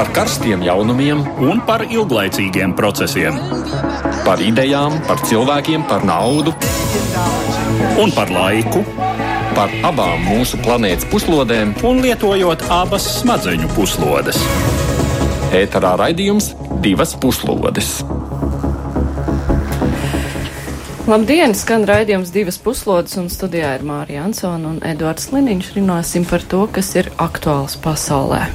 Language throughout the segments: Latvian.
par karstiem jaunumiem un par ilglaicīgiem procesiem. Par idejām, par cilvēkiem, par naudu un par laiku. Par abām mūsu planētas puslodēm, un lietojot abas smadzeņu puslodes. Ēterā raidījums divas puslodes. Labdien! Skan raidījums divas puslodes, un studijā ir Mārija Ansona un Edvards Liniņš. Runāsim par to, kas ir aktuāls pasaulē.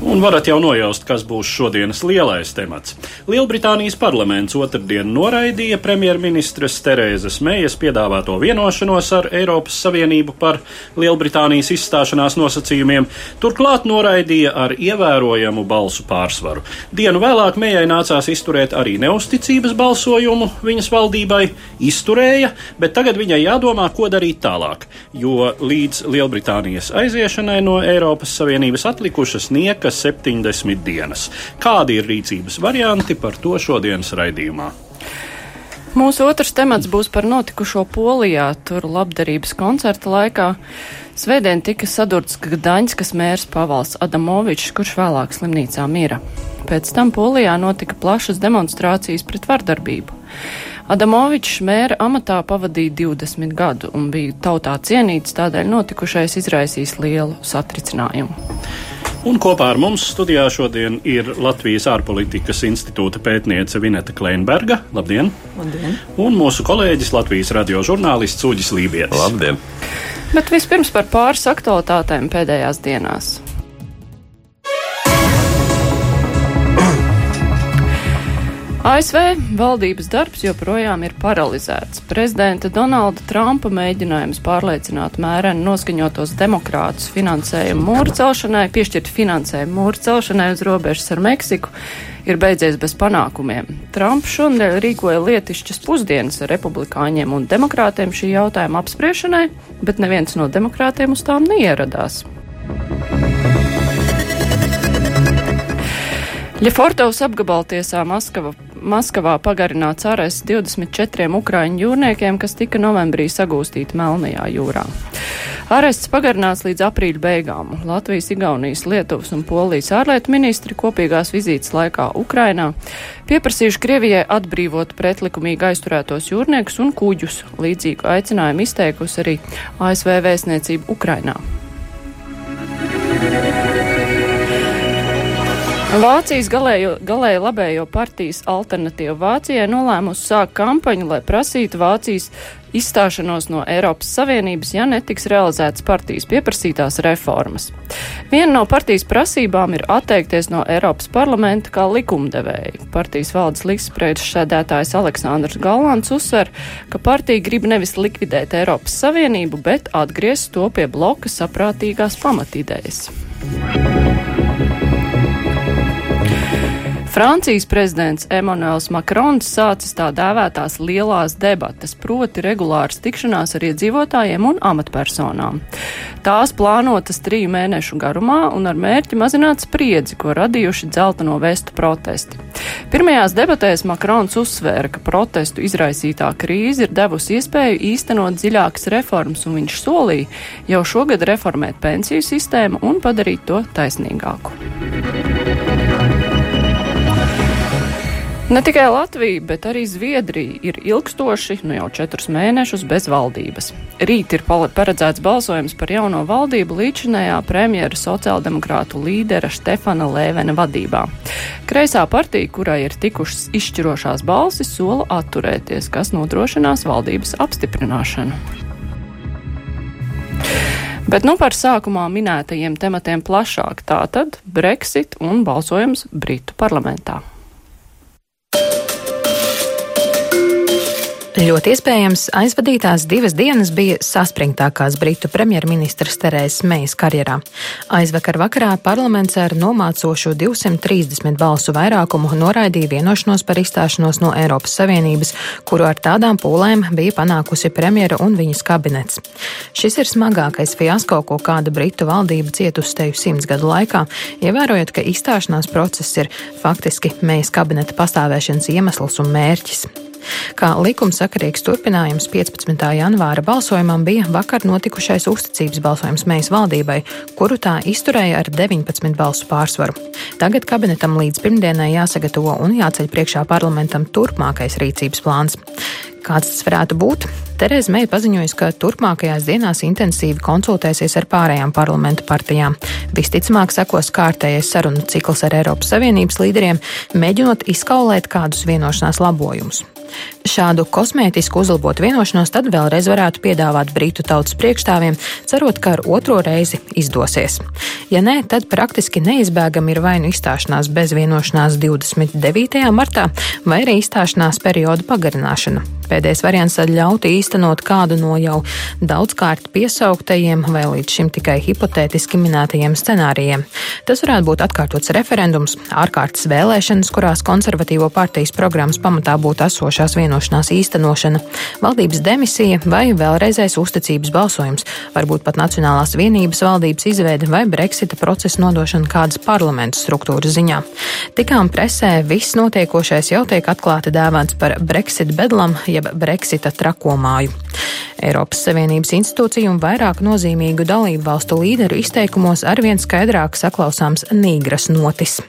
Un varat jau nojaust, kas būs šodienas lielais temats. Lielbritānijas parlaments otrdien noraidīja premjerministres Terēzes Meijas piedāvāto vienošanos ar Eiropas Savienību par Lielbritānijas izstāšanās nosacījumiem, turklāt noraidīja ar ievērojamu balsu pārsvaru. Dienu vēlāk Mejai nācās izturēt arī neusticības balsojumu viņas valdībai, izturēja, bet tagad viņai jādomā, ko darīt tālāk, jo līdz Lielbritānijas aiziešanai no Eiropas Savienības atlikušas niekas 70 dienas. Kādi ir rīcības varianti par to šodienas raidījumā? Mūsu otrs temats būs par notikušo Polijā. Tur labdarības koncerta laikā svētdien tika sadurts Gdaņskas mērs Pavals Adamovičs, kurš vēlāk slimnīcā mira. Pēc tam Polijā notika plašas demonstrācijas pret vardarbību. Adamovičs mēra amatā pavadīja 20 gadu un bija tautā cienīts, tādēļ notikušais izraisīs lielu satricinājumu. Un kopā ar mums studijā šodien ir Latvijas ārpolitikas institūta pētniece Vineta Kleinberga. Labdien! Labdien! Un mūsu kolēģis Latvijas radio žurnālists Uģis Lībijams. Labdien! Bet vispirms par pāris aktualitātēm pēdējās dienās. ASV valdības darbs joprojām ir paralizēts. Prezidenta Donalda Trumpa mēģinājums pārliecināt mēreni noskaņotos demokrātus finansējumu mūru celšanai, piešķirt finansējumu mūru celšanai uz robežas ar Meksiku, ir beidzies bez panākumiem. Trumps šodien rīkoja lietišķas pusdienas ar republikāņiem un demokrātiem šī jautājuma apspriešanai, bet neviens no demokrātiem uz tām neieradās. Ļefortovas apgabaltiesā Maskava Maskavā pagarināts arests 24 ukraiņu jūrniekiem, kas tika novembrī sagūstīti Melnajā jūrā. Arests pagarināts līdz aprīļa beigām. Latvijas, Igaunijas, Lietuvas un Polijas ārlietu ministri kopīgās vizītes laikā Ukrainā pieprasījuši Krievijai atbrīvot pretlikumīgi aizturētos jūrniekus un kuģus. Līdzīgu aicinājumu izteikusi arī ASV vēstniecība Ukrainā. Vācijas galējo, galēji labējo partijas alternatīva Vācijai nolēmusi sākt kampaņu, lai prasītu Vācijas izstāšanos no Eiropas Savienības, ja netiks realizētas partijas pieprasītās reformas. Viena no partijas prasībām ir atteikties no Eiropas parlamenta kā likumdevēja. Partijas valdes līdzspriekšsēdētājs Aleksandrs Galants uzsver, ka partija grib nevis likvidēt Eiropas Savienību, bet atgriezt to pie bloka saprātīgās pamatīdējas. Francijas prezidents Emanuels Makrons sācis tā dēvētās lielās debatas, proti regulāras tikšanās ar iedzīvotājiem un amatpersonām. Tās plānotas triju mēnešu garumā un ar mērķi mazināt spriedzi, ko radījuši dzelteno vestu protesti. Pirmajās debatēs Makrons uzsvēra, ka protestu izraisītā krīze ir devusi iespēju īstenot dziļākas reformas, un viņš solīja jau šogad reformēt pensiju sistēmu un padarīt to taisnīgāku. Ne tikai Latvija, bet arī Zviedrija ir ilgstoši, nu jau četrus mēnešus, bez valdības. Rīt ir paredzēts balsojums par jauno valdību līdzinējā premjera sociāldemokrātu līdera Štefana Lēvena vadībā. Kreisā partija, kurai ir tikušas izšķirošās balsis, sola atturēties, kas nodrošinās valdības apstiprināšanu. Bet nu par sākumā minētajiem tematiem plašāk - tātad Brexit un balsojums Britu parlamentā. Ļoti iespējams, aizvadītās divas dienas bija saspringtākās Britu premjerministras Terēzes Mejas karjerā. Aizvakar vakarā parlaments ar nomācošu 230 balsu vairākumu noraidīja vienošanos par izstāšanos no Eiropas Savienības, kuru ar tādām pūlēm bija panākusi premjera un viņas kabinets. Šis ir smagākais fiasko, ko kāda Britu valdība cietusi teju simts gadu laikā, ievērojot, ka izstāšanās process ir faktiski Mejas kabineta pastāvēšanas iemesls un mērķis. Kā likumsakarīgs turpinājums 15. janvāra balsojumam bija vakar notikušais uzticības balsojums Mējas valdībai, kuru tā izturēja ar 19 balsu pārsvaru. Tagad kabinetam līdz pirmdienai jāsagatavo un jāceļ priekšā parlamentam turpmākais rīcības plāns. Kāds tas varētu būt? Tereza Meija paziņoja, ka turpmākajās dienās intensīvi konsultēsies ar pārējām parlamenta partijām. Visticamāk, sekos kārtējais sarunu cikls ar Eiropas Savienības līderiem, mēģinot izkaulēt kādus vienošanās labojumus. Šādu kosmētisku uzlabotu vienošanos tad vēlreiz varētu piedāvāt Britu tautas priekšstāvjiem, cerot, ka ar otro reizi izdosies. Ja nē, tad praktiski neizbēgami ir vai nu izstāšanās bez vienošanās 29. martā, vai arī izstāšanās perioda pagarināšana. Pēdējais variants ļautu īstenot kādu no jau daudzkārt piesauktajiem vai līdz šim tikai hipotētiski minētajiem scenārijiem. Tas varētu būt atkārtots referendums, ārkārtas vēlēšanas, kurās konservatīvo partijas programmas pamatā būtu esošās vienošanās īstenošana, valdības demisija vai vēlreizais uzticības balsojums, varbūt pat Nacionālās vienības valdības izveide vai Brexita procesa nodošana kādas parlamentu struktūras ziņā. Tikām presē viss notiekošais jau tiek atklāti dēvēts par Brexit bedlam, ja jeb Brexita trakomāju. Eiropas Savienības institūciju un vairāk nozīmīgu dalību valstu līderu izteikumos arvien skaidrāk saklausāms nīgras notis.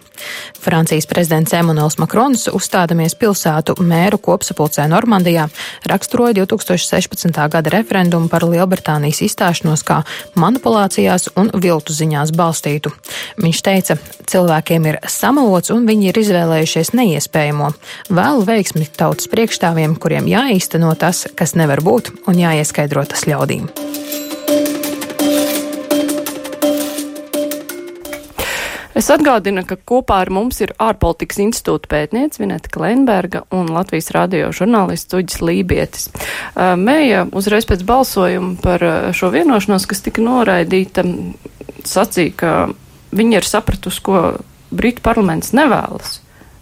Francijas prezidents Emanuels Makrons, uzstādamies pilsētu mēru kopsapulcē Normandijā, raksturoja 2016. gada referendumu par Lielbritānijas izstāšanos kā manipulācijās un viltu ziņās balstītu. Viņš teica, cilvēkiem ir samalots un viņi ir izvēlējušies neiespējamo. Vēlu veiksmi tautas priekšstāviem, kuriem jāīsteno tas, kas nevar būt, un jāieskaidro tas ļaudīm. Es atgādinu, ka kopā ar mums ir ārpolitikas institūta pētniece Vineta Klenberga un Latvijas radio žurnālists Uģis Lībietis. Mēja uzreiz pēc balsojuma par šo vienošanos, kas tika noraidīta, sacīja, ka viņi ir sapratusi, ko Britu parlaments nevēlas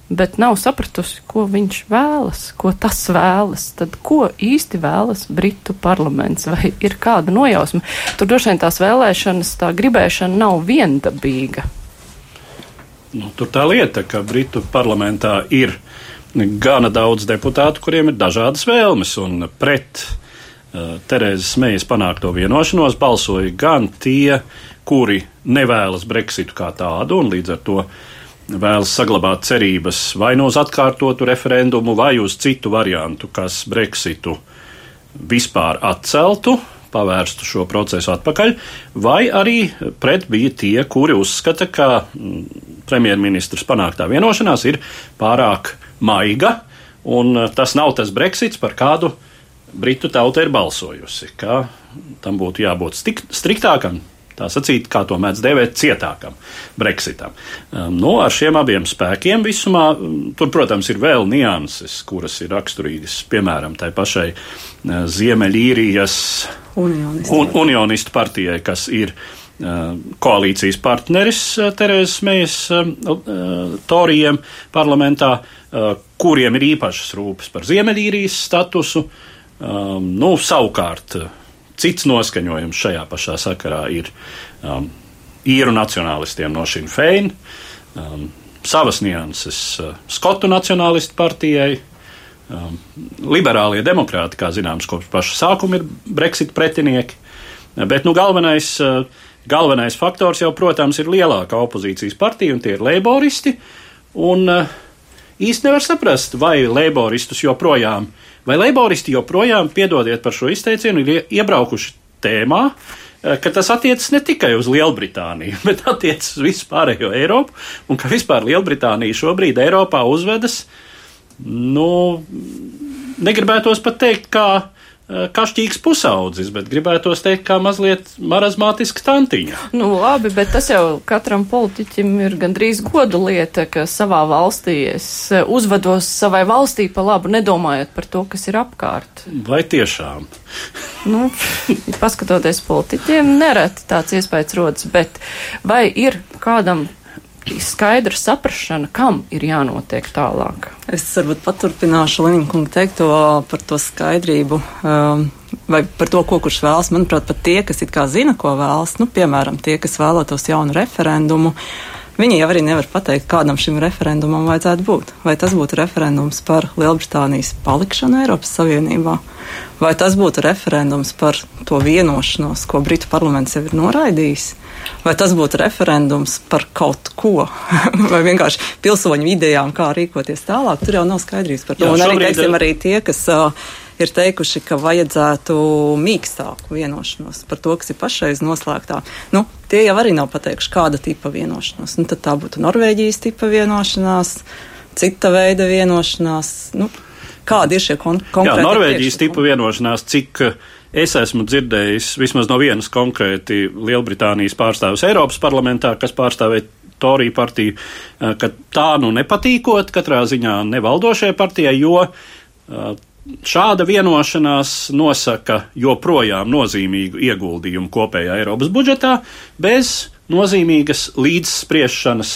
bet nav sapratusi, ko viņš vēlas, ko tas vēlas. Tad ko īsti vēlas Britu parlaments? Vai ir kāda nojausma? Tur droši vien tās vēlēšanas, tā gribēšana nav viendabīga. Nu, tur tā lieta, ka Britu parlamentā ir gana daudz deputātu, kuriem ir dažādas vēlmes, un pret uh, Terēzes Mejas panākto vienošanos balsoja gan tie, kuri nevēlas Brexitu kā tādu, un līdz ar to vēlas saglabāt cerības vai nu uz atkārtotu referendumu, vai uz citu variantu, kas Brexitu vispār atceltu, pavērstu šo procesu atpakaļ, vai arī pret bija tie, kuri uzskata, ka mm, premjerministrs panāktā vienošanās ir pārāk maiga, un eh, tas nav tas Brexits, par kādu Britu tauta ir balsojusi, ka tam būtu jābūt striktākam, tā sacīt, kā to mēdz dēvēt, cietākam Brexitam. Um, nu, ar šiem abiem spēkiem visumā, tur, protams, ir vēl nianses, kuras ir raksturīgas, piemēram, tai pašai uh, Ziemeļīrijas unionistu, un, unionistu partijai, kas ir Uh, koalīcijas partneris uh, Terēzes Mejas torijiem parlamentā, kuriem ir īpašas rūpes par Ziemeļīrijas statusu. Um, nu, savukārt, cits noskaņojums šajā pašā sakarā ir um, īru nacionālistiem no Sinn Fein, um, savas nianses Skotu nacionālistu partijai. Um, liberālie demokrāti, kā zināms, kopš paša sākuma ir Brexit pretinieki, bet nu, galvenais uh, Galvenais faktors jau, protams, ir lielākā opozīcijas partija, un tie ir leiboristi. Un uh, īsti nevar saprast, vai leiboristus joprojām, vai leiboristi joprojām, piedodiet par šo izteicienu, ir iebraukuši tēmā, uh, ka tas attiecas ne tikai uz Lielbritāniju, bet attiecas uz visu pārējo Eiropu, un ka vispār Lielbritānija šobrīd Eiropā uzvedas, nu, negribētos pat teikt, kā Eh, kašķīgs pusaudzis, bet gribētos teikt, kā mazliet marazmātiska tantiņa. Nu, labi, bet tas jau katram politiķim ir gandrīz goda lieta, ka savā valstī es eh, uzvedos savai valstī pa labu, nedomājot par to, kas ir apkārt. Vai tiešām? Nu, paskatoties politiķiem, nereti tāds iespējas rodas, bet vai ir kādam skaidra saprašana, kam ir jānotiek tālāk. Es varbūt paturpināšu Lenina kunga teikto par to skaidrību. Um, vai par to, ko kurš vēlas. Manuprāt, pat tie, kas it kā zina, ko vēlas, nu, piemēram, tie, kas vēlētos jaunu referendumu, Viņi jau arī nevar pateikt, kādam šim referendumam vajadzētu būt. Vai tas būtu referendums par Lielbritānijas palikšanu Eiropas Savienībā, vai tas būtu referendums par to vienošanos, ko Britu parlaments jau ir noraidījis. Vai tas būtu referendums par kaut ko, vai vienkārši pilsoņu idejām, kā rīkoties tālāk, tur jau nav skaidrības par to. Jā, Un arī, teiksim, arī tie, kas uh, ir teikuši, ka vajadzētu mīkstāku vienošanos par to, kas ir pašreiz noslēgtā. Nu, tie jau arī nav pateikuši, kāda tipa vienošanās. Nu, tad tā būtu Norvēģijas tipa vienošanās, cita veida vienošanās. Nu, kādi ir šie kon konkrēti? Jā, Norvēģijas tipa vienošanās, cik es esmu dzirdējis vismaz no vienas konkrēti Lielbritānijas pārstāvis Eiropas parlamentā, kas pārstāvēja Toriju partiju, ka tā nu nepatīkot katrā ziņā nevaldošajai partijai, jo Šāda vienošanās nosaka joprojām nozīmīgu ieguldījumu kopējā Eiropas budžetā bez nozīmīgas līdzspriešanas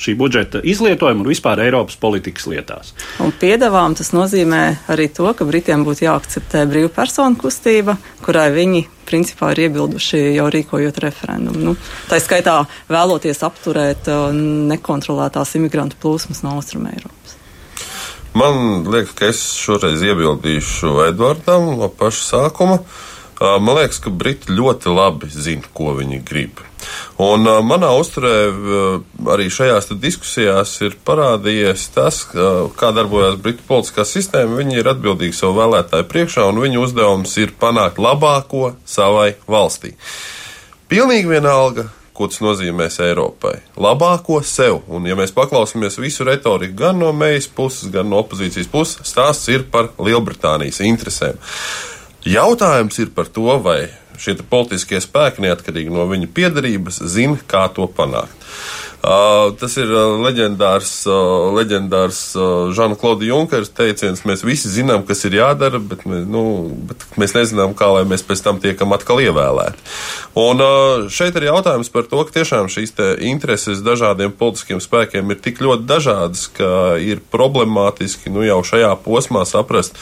šī budžeta izlietojumu un vispār Eiropas politikas lietās. Un piedāvām tas nozīmē arī to, ka Britiem būtu jāakceptē brīvu personu kustība, kurai viņi principā ir iebilduši jau rīkojot referendumu. Nu, tā skaitā vēloties apturēt uh, nekontrolētās imigrantu plūsmas no Austrum Eiropas. Man liekas, ka es šoreiz iebildīšu Edvardam no paša sākuma. Man liekas, ka Briti ļoti labi zina, ko viņi grib. Un manā uzturē arī šajās diskusijās ir parādījies tas, kā darbojas Britu politiskā sistēma. Viņi ir atbildīgi savu vēlētāju priekšā, un viņu uzdevums ir panākt labāko savai valstī. Pilnīgi vienalga, ko tas nozīmēs Eiropai. Labāko sev, un ja mēs paklausāmies visu retoriku gan no mējas puses, gan no opozīcijas puses, stāsts ir par Lielbritānijas interesēm. Jautājums ir par to, vai šie politiskie spēki, neatkarīgi no viņa piedarības, zina, kā to panākt. Uh, tas ir uh, leģendārs, uh, leģendārs Žana Klauda Junkers teiciens. Mēs visi zinām, kas ir jādara, bet, mēs, nu, bet mēs nezinām, kā lai mēs pēc tam tiekam atkal ievēlēti. Un šeit ir jautājums par to, ka tiešām šīs intereses dažādiem politiskiem spēkiem ir tik ļoti dažādas, ka ir problemātiski nu, jau šajā posmā saprast,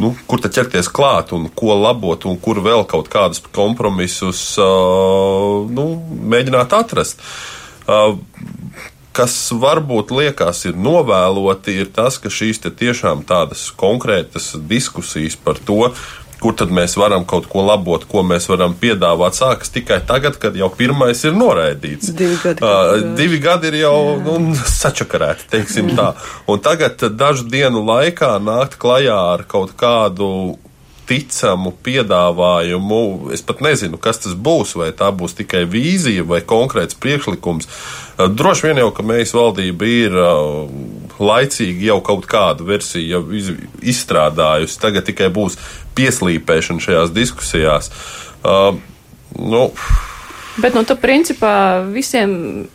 nu, kur tad ķerties klāt un ko labot, un kur vēl kaut kādus kompromisus uh, nu, mēģināt atrast. Uh, kas varbūt liekas ir novēloti, ir tas, ka šīs tiešām tādas konkrētas diskusijas par to, kur tad mēs varam kaut ko labot, ko mēs varam piedāvāt, sākas tikai tagad, kad jau pirmais ir noraidīts. Divi gadi, uh, divi gadi ir jau nu, sačakarēti, teiksim tā. Un tagad dažu dienu laikā nākt klajā ar kaut kādu ticamu piedāvājumu. Es pat nezinu, kas tas būs, vai tā būs tikai vīzija vai konkrēts priekšlikums. Droši vien jau, ka mēs valdība ir laicīgi jau kaut kādu versiju izstrādājusi. Tagad tikai būs pieslīpēšana šajās diskusijās. Uh, nu, Bet, nu, tā principā visiem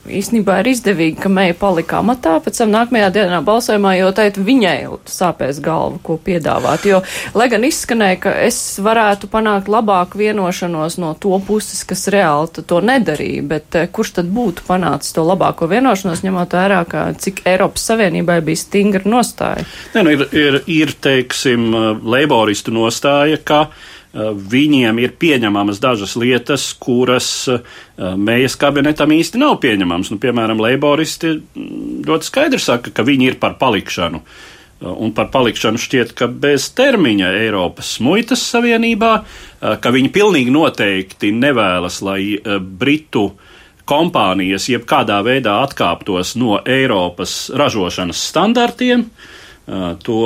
īstenībā ir izdevīgi, ka Meija palika amatā, pēc tam nākamajā dienā balsojumā, jo teikt, viņai sāpēs galva, ko piedāvāt. Jo, lai gan izskanēja, ka es varētu panākt labāku vienošanos no to puses, kas reāli to nedarīja, bet eh, kurš tad būtu panācis to labāko vienošanos, ņemot vērā, ka cik Eiropas Savienībai bija stingra nostāja? Nē, nu, ir, ir, ir, teiksim, leiboristu nostāja, ka Eh, viņiem ir pieņemamas dažas lietas, kuras eh, mējas kabinetam īsti nav pieņemamas. Nu, piemēram, leiboristi mm, ļoti skaidri saka, ka viņi ir par palikšanu. Eh, un par palikšanu šķiet, ka bez termiņa Eiropas muitas savienībā, ka viņi pilnīgi noteikti nevēlas, lai Britu kompānijas jebkādā veidā atkāptos no Eiropas ražošanas standartiem. Uh, To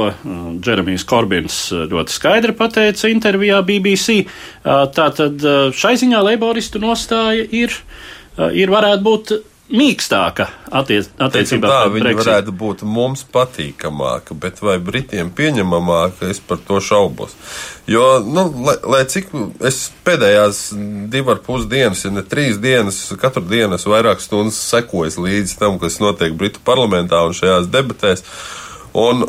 Džeremijs Korbins ļoti skaidri pateica intervijā BBC. Tātad šai ziņā leiboristu nostāja ir, ir varētu būt mīkstāka attiec, attiecībā tā, pret Brexit. Viņa varētu būt mums patīkamāka, bet vai Britiem pieņemamāka, es par to šaubos. Jo, nu, lai, lai cik es pēdējās divu ar pus dienas, ja ne trīs dienas, katru dienu es vairāk stundas sekoju līdzi tam, kas notiek Britu parlamentā un šajās debatēs. Uh, Un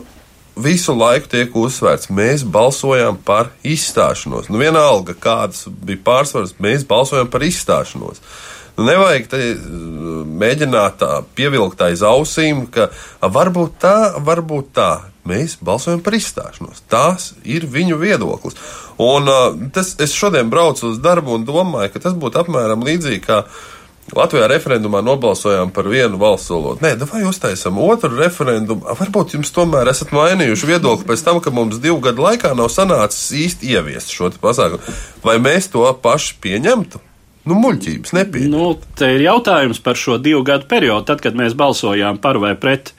visu laiku tiek uzsvērts, mēs balsojam par izstāšanos. Nu, vienalga, kādas bija pārsvars, mēs balsojam par izstāšanos. Nu, nevajag te, uh, mēģināt tā pievilkt aiz ausīm, ka varbūt tā, varbūt tā. Mēs balsojam par izstāšanos. Tas ir viņu viedoklis. Un, tas, es šodien braucu uz darbu un domāju, ka tas būtu apmēram līdzīgi Latvijā referendumā nobalsojām par vienu valsts valodu. Nē, vai uztaisām otru referendumu? Varbūt jums tomēr esat mainījuši viedokli pēc tam, ka mums divu gadu laikā nav sanācis īsti ieviest šo pasākumu. Vai mēs to paši pieņemtu? Nu, muļķības nepieņem. Nu, te ir jautājums par šo divu gadu periodu. Tad, kad mēs balsojām par vai pret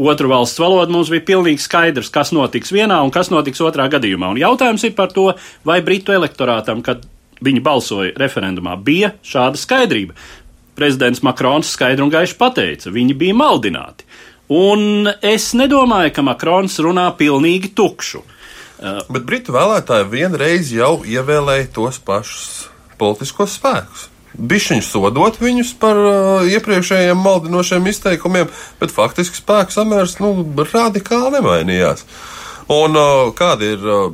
otru valsts valodu, mums bija pilnīgi skaidrs, kas notiks vienā un kas notiks otrā gadījumā. Un jautājums ir par to, vai Britu elektorātam, kad viņi balsoja referendumā, bija šāda skaidrība prezidents Makrons skaidri un gaiši pateica, viņi bija maldināti. Un es nedomāju, ka Makrons runā pilnīgi tukšu. Uh, Bet Britu vēlētāji vienreiz jau ievēlēja tos pašus politiskos spēkus. Bišķiņš sodot viņus par uh, iepriekšējiem maldinošiem izteikumiem, bet faktiski spēku samērs nu, radikāli nemainījās. Un uh, kādi ir uh,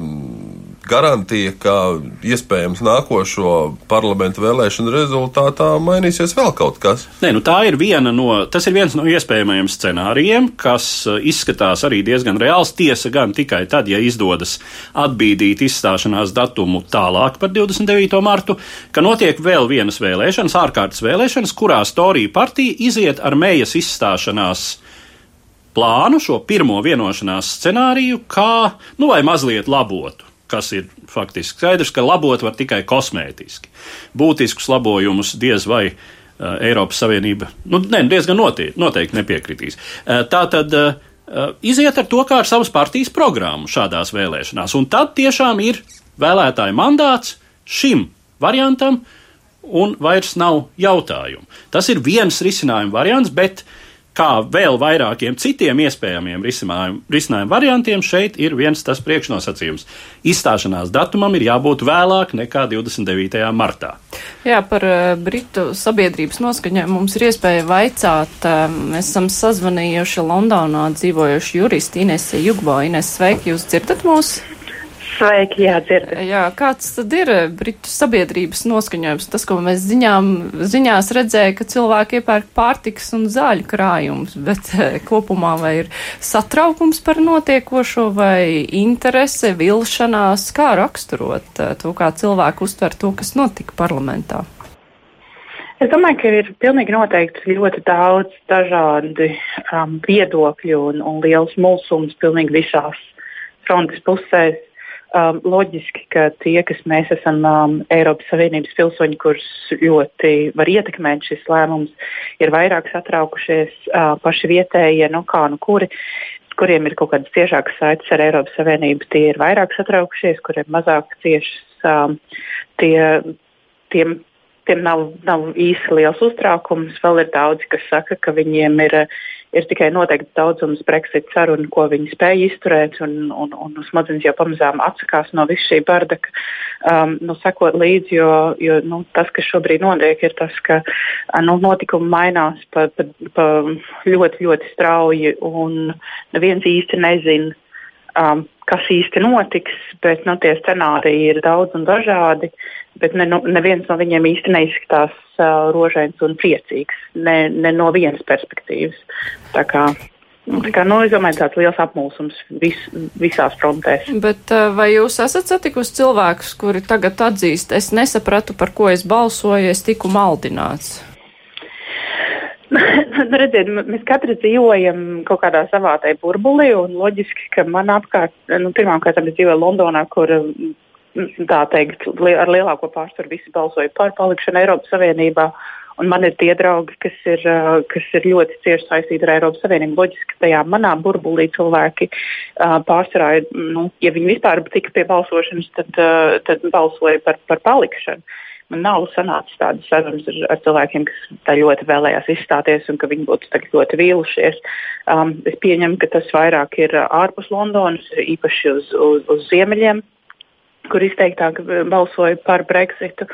garantija, ka iespējams nākošo parlamentu vēlēšanu rezultātā mainīsies vēl kaut kas. Nē, nu tā ir viena no, tas ir viens no iespējamajiem scenārijiem, kas uh, izskatās arī diezgan reāls. Tiesa gan tikai tad, ja izdodas atbīdīt izstāšanās datumu tālāk par 29. martu, ka notiek vēl vienas vēlēšanas, ārkārtas vēlēšanas, kurās Torija partija iziet ar mējas izstāšanās plānu, šo pirmo vienošanās scenāriju, kā, nu, vai mazliet labotu kas ir faktiski skaidrs, ka labot var tikai kosmētiski. Būtiskus labojumus diez vai uh, Eiropas Savienība nu, ne, diezgan noteikti, noteikti nepiekritīs. Uh, tā tad uh, iziet ar to kā ar savas partijas programmu šādās vēlēšanās, un tad tiešām ir vēlētāju mandāts šim variantam, un vairs nav jautājumu. Tas ir viens risinājuma variants, bet uh, kā vēl vairākiem citiem iespējamiem risinājumu, variantiem, šeit ir viens tas priekšnosacījums. Izstāšanās datumam ir jābūt vēlāk nekā 29. martā. Jā, par uh, Britu sabiedrības noskaņojumu mums ir iespēja vaicāt. Uh, mēs esam sazvanījuši Londonā dzīvojuši juristi Inese Jugbo. Ines, sveiki, jūs dzirdat mūs? Sveiki, jā, dzirdat. Jā, kāds tad ir eh, Britu sabiedrības noskaņojums? Tas, ko mēs ziņām, ziņās redzēja, ka cilvēki iepērk pārtiks un zāļu krājumus, bet eh, kopumā vai ir satraukums par notiekošo vai interese, vilšanās, kā raksturot eh, to, kā cilvēki uztver to, kas notika parlamentā? Es domāju, ka ir pilnīgi noteikti ļoti daudz dažādi um, viedokļi un, un liels mulsums pilnīgi visās frontes pusēs um, loģiski, ka tie, kas mēs esam um, Eiropas Savienības pilsoņi, kurus ļoti var ietekmēt šis lēmums, ir vairāk satraukušies uh, paši vietējie, nu kā nu kuri kuriem ir kaut kādas ciešākas saites ar Eiropas Savienību, tie ir vairāk satraukušies, kuriem mazāk ciešas. Um, tie, tiem, tiem nav, nav īsti liels uztraukums. Vēl ir daudzi, kas saka, ka viņiem ir ir tikai noteikts daudzums Brexit sarunu, ko viņi spēj izturēt, un, un, un smadzenes jau pamazām atsakās no visu šī bardaka, um, nu, sekot līdzi, jo, jo nu, tas, kas šobrīd notiek, ir tas, ka nu, notikumi mainās pa, pa, pa ļoti, ļoti strauji, un neviens īsti nezina. Um, kas īsti notiks, bet nu, tie scenāriji ir daudz un dažādi. Bet ne, nu, neviens no viņiem īsti neizskatās uh, rožains un priecīgs, ne, ne no vienas perspektīvas. Tā kā Tā kā, nu, es domāju, tāds liels apmulsums vis, visās frontēs. Bet vai jūs esat satikusi cilvēkus, kuri tagad atzīst, es nesapratu, par ko es balsoju, es tiku maldināts? Nu, redziet, mēs katrs dzīvojam kaut kādā savā tajā burbulī, un loģiski, ka man apkārt, nu, pirmām kārtām es dzīvoju Londonā, kur tā teikt, ar lielāko pārsvaru visi balsoja par palikšanu Eiropas Savienībā. Un man ir tie draugi, kas ir, kas ir ļoti cieši saistīti ar Eiropas Savienību. Loģiski, ka tajā manā burbulī cilvēki pārsvarā, nu, ja viņi vispār tika pie balsošanas, tad, tad balsoja par, par palikšanu. Man nav sanācis tādas sarunas ar, ar cilvēkiem, kas tā ļoti vēlējās izstāties un ka viņi būtu ļoti vīlušies. Um, es pieņemu, ka tas vairāk ir ārpus Londonas, īpaši uz, uz, uz ziemeļiem kur izteiktāk balsoja par Brexitu,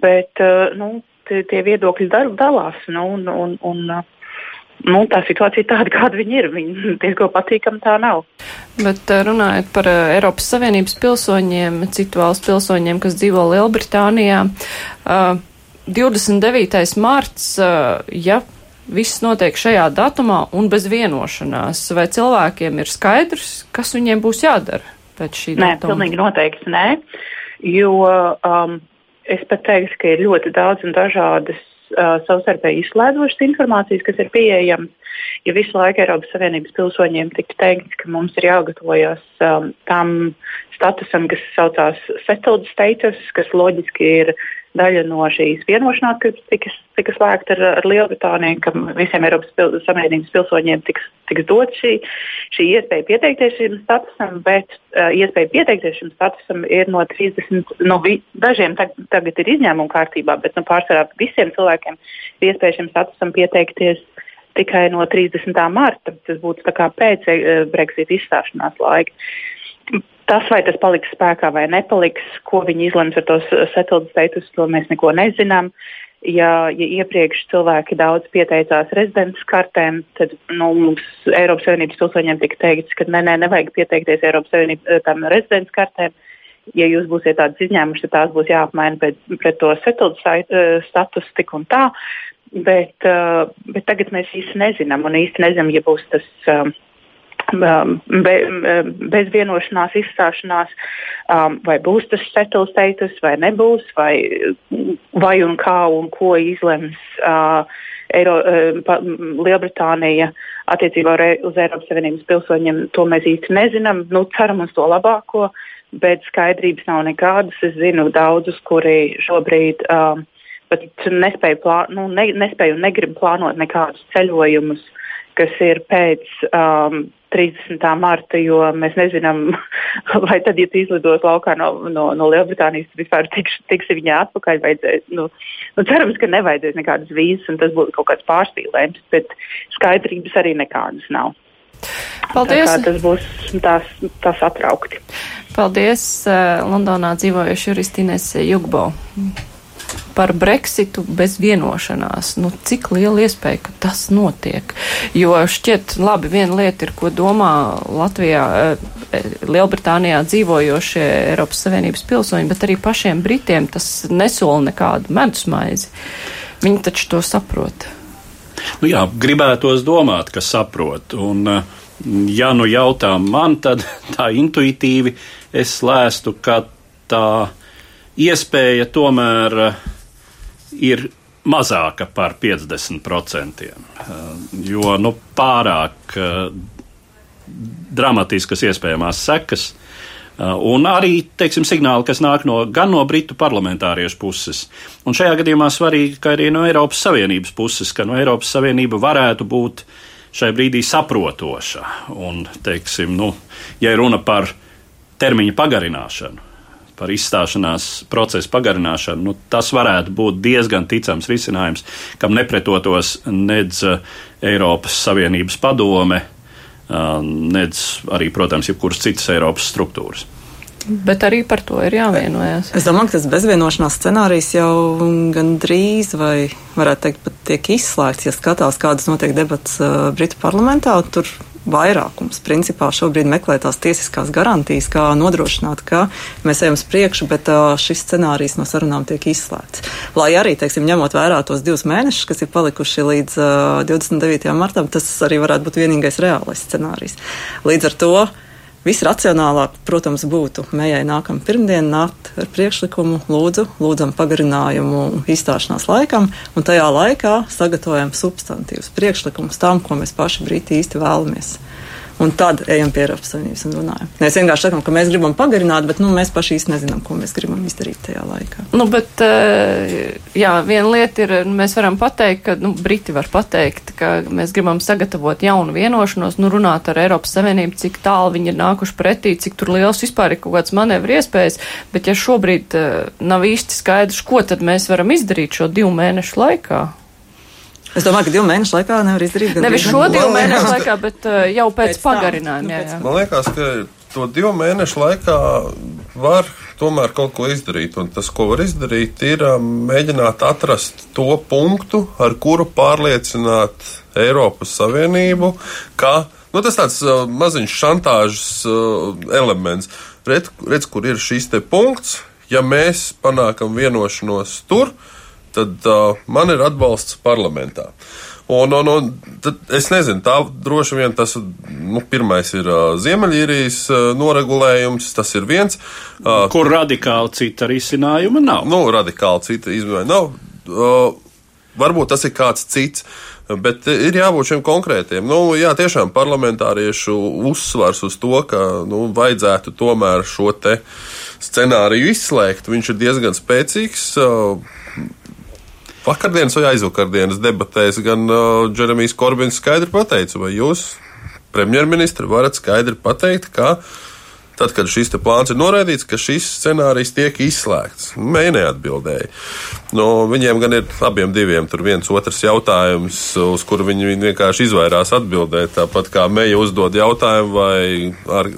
bet uh, nu, tie, tie viedokļi dalās. Nu, un, un, un, uh, Nu, tā situācija ir tāda, kāda viņa ir. Viņa diezgan patīkama tā nav. Bet uh, runājot par Eiropas Savienības pilsoņiem, citu valstu pilsoņiem, kas dzīvo Lielbritānijā, 29. marts, ja viss notiek šajā datumā un bez vienošanās, vai cilvēkiem ir skaidrs, kas viņiem būs jādara? pēc šī datuma? Nē, pilnīgi noteikti nē, jo um, es pat teiktu, ka ir ļoti daudz un dažādas uh, savstarpēji izslēdzošas informācijas, kas ir pieejamas. Ja visu laiku Eiropas Savienības pilsoņiem tika teikts, ka mums ir jāgatavojas um, tam statusam, kas saucās settled status, kas loģiski ir daļa no šīs vienošanās, kas tika, tika slēgta ar, ar Lielbritāniju, ka visiem Eiropas pil Savienības pilsoņiem tiks, tiks dot šī, šī iespēja pieteikties šim statusam, bet uh, iespēja pieteikties šim statusam ir no 30, no vi, dažiem tag, tagad ir izņēmuma kārtībā, bet no nu, pārsvarā visiem cilvēkiem ir iespēja šim statusam pieteikties tikai no 30. marta. Tas būtu pēc uh, Brexit izstāšanās laika. Tas, vai tas paliks spēkā vai nepaliks, ko viņi izlems ar to settled status, to mēs neko nezinām. Ja, ja iepriekš cilvēki daudz pieteicās rezidents kartēm, tad nu, mums Eiropas Savienības pilsoņiem tika teikts, ka nē, nē, nevajag pieteikties Eiropas Savienības eh, rezidents kartēm. Ja jūs būsiet tādas izņēmušas, tad tās būs jāapmaina pret, pret to settled eh, status tik un tā. Bet, uh, bet tagad mēs īsti nezinām, un īsti nezinām, ja būs tas. Uh, Um, be, um, bez vienošanās izstāšanās, um, vai būs tas settle status vai nebūs, vai, vai un kā un ko izlems uh, Eiro, uh, pa, Lielbritānija attiecībā uz Eiropas Savienības pilsoņiem, to mēs īsti nezinām. Nu, ceram uz to labāko, bet skaidrības nav nekādas. Es zinu daudzus, kuri šobrīd um, pat nespēju, plā, nu, ne, nespēju un negrib plānot nekādus ceļojumus, kas ir pēc um, 30. marta, jo mēs nezinām, vai tad, ja tu izlidos laukā no, no, no Lielbritānijas, tad vispār tiks, tiksi viņā atpakaļ. Vajadzēs, nu, nu, cerams, ka nevajadzēs nekādas vīzas, un tas būtu kaut kāds pārspīlējums, bet skaidrības arī nekādas nav. Paldies! Tā tas būs tās, tās atraukti. Paldies uh, Londonā dzīvojuši juristīnes Jugbo par Brexitu bez vienošanās. Nu, cik liela iespēja, ka tas notiek? Jo šķiet, labi, viena lieta ir, ko domā Latvijā, eh, Lielbritānijā dzīvojošie Eiropas Savienības pilsoņi, bet arī pašiem Britiem tas nesola nekādu medusmaizi. Viņi taču to saprot. Nu jā, gribētos domāt, ka saprot. Un, eh, ja nu jautā man, tad tā intuitīvi es lēstu, ka tā iespēja tomēr uh, ir mazāka par 50%. Eh, jo nu, pārāk eh, dramatiskas iespējamās sekas. Eh, un arī teiksim, signāli, kas nāk no, gan no britu parlamentāriešu puses, un šajā gadījumā svarīgi, ka arī no Eiropas Savienības puses, ka no Eiropas Savienība varētu būt šai brīdī saprotoša. Un, teiksim, nu, ja runa par termiņa pagarināšanu, par izstāšanās procesu pagarināšanu, nu, tas varētu būt diezgan ticams risinājums, kam nepretotos nedz eh, Eiropas Savienības padome, eh, nedz arī, protams, jebkuras citas Eiropas struktūras. Bet arī par to ir jāvienojas. Es domāju, ka tas bezvienošanās scenārijs jau gandrīz, vai varētu teikt, pat tiek izslēgts, ja skatās, kādas notiek debats uh, Britu parlamentā. Tur vairākums principā šobrīd meklē tās tiesiskās garantijas, kā nodrošināt, ka mēs ejam uz priekšu, bet šis scenārijs no sarunām tiek izslēgts. Lai arī, teiksim, ņemot vērā tos divus mēnešus, kas ir palikuši līdz uh, 29. martam, tas arī varētu būt vienīgais reālais scenārijs. Līdz ar to Visracionālāk, protams, būtu mējai nākamā pirmdiena nākt ar priekšlikumu, lūdzu, lūdzam pagarinājumu izstāšanās laikam, un tajā laikā sagatavojam substantīvus priekšlikumus tam, ko mēs paši brīdi īsti vēlamies un tad ejam pie Eiropas Savienības un runājam. Mēs vienkārši sakām, ka mēs gribam pagarināt, bet nu, mēs paši īsti nezinām, ko mēs gribam izdarīt tajā laikā. Nu, bet, eh, jā, viena lieta ir, mēs varam pateikt, ka, nu, Briti var pateikt, ka mēs gribam sagatavot jaunu vienošanos, nu, runāt ar Eiropas Savienību, cik tālu viņi ir nākuši pretī, cik tur liels vispār ir kaut kāds manevru iespējas, bet ja šobrīd uh, nav īsti skaidrs, ko tad mēs varam izdarīt šo divu mēnešu laikā. Es domāju, ka divu mēnešu laikā nevar izdarīt. Nevis šo divu mēnešu laikā, bet uh, jau pēc, pēc pagarinājuma. Jā. Man liekas, ka to divu mēnešu laikā var tomēr kaut ko izdarīt. Un tas, ko var izdarīt, ir um, mēģināt atrast to punktu, ar kuru pārliecināt Eiropas Savienību, ka nu, tas tāds uh, maziņš šantāžas uh, elements. Redz, redz, kur ir šis te punkts. Ja mēs panākam vienošanos tur, tad tad uh, man ir atbalsts parlamentā. Un, un, un es nezinu, tā droši vien tas nu, pirmais ir uh, Ziemeļīrijas uh, noregulējums, tas ir viens. Uh, Kur radikāli cita risinājuma nav? Nu, radikāli cita izmaiņa nav. Uh, varbūt tas ir kāds cits. Bet ir jābūt šiem konkrētiem. Nu, jā, tiešām parlamentāriešu uzsvars uz to, ka nu, vajadzētu tomēr šo scenāriju izslēgt. Viņš ir diezgan spēcīgs. Vakardienas vai aizvakardienas debatēs gan uh, Džeremijs Korbins skaidri pateica, vai jūs, premjerministri, varat skaidri pateikt, ka tad, kad šis plāns ir noraidīts, ka šis scenārijs tiek izslēgts. Mēģināja neatbildēja. Nu, viņiem gan ir abiem diviem tur viens otrs jautājums, uz kuru viņi vienkārši izvairās atbildēt. Tāpat kā Meija uzdod jautājumu, vai ar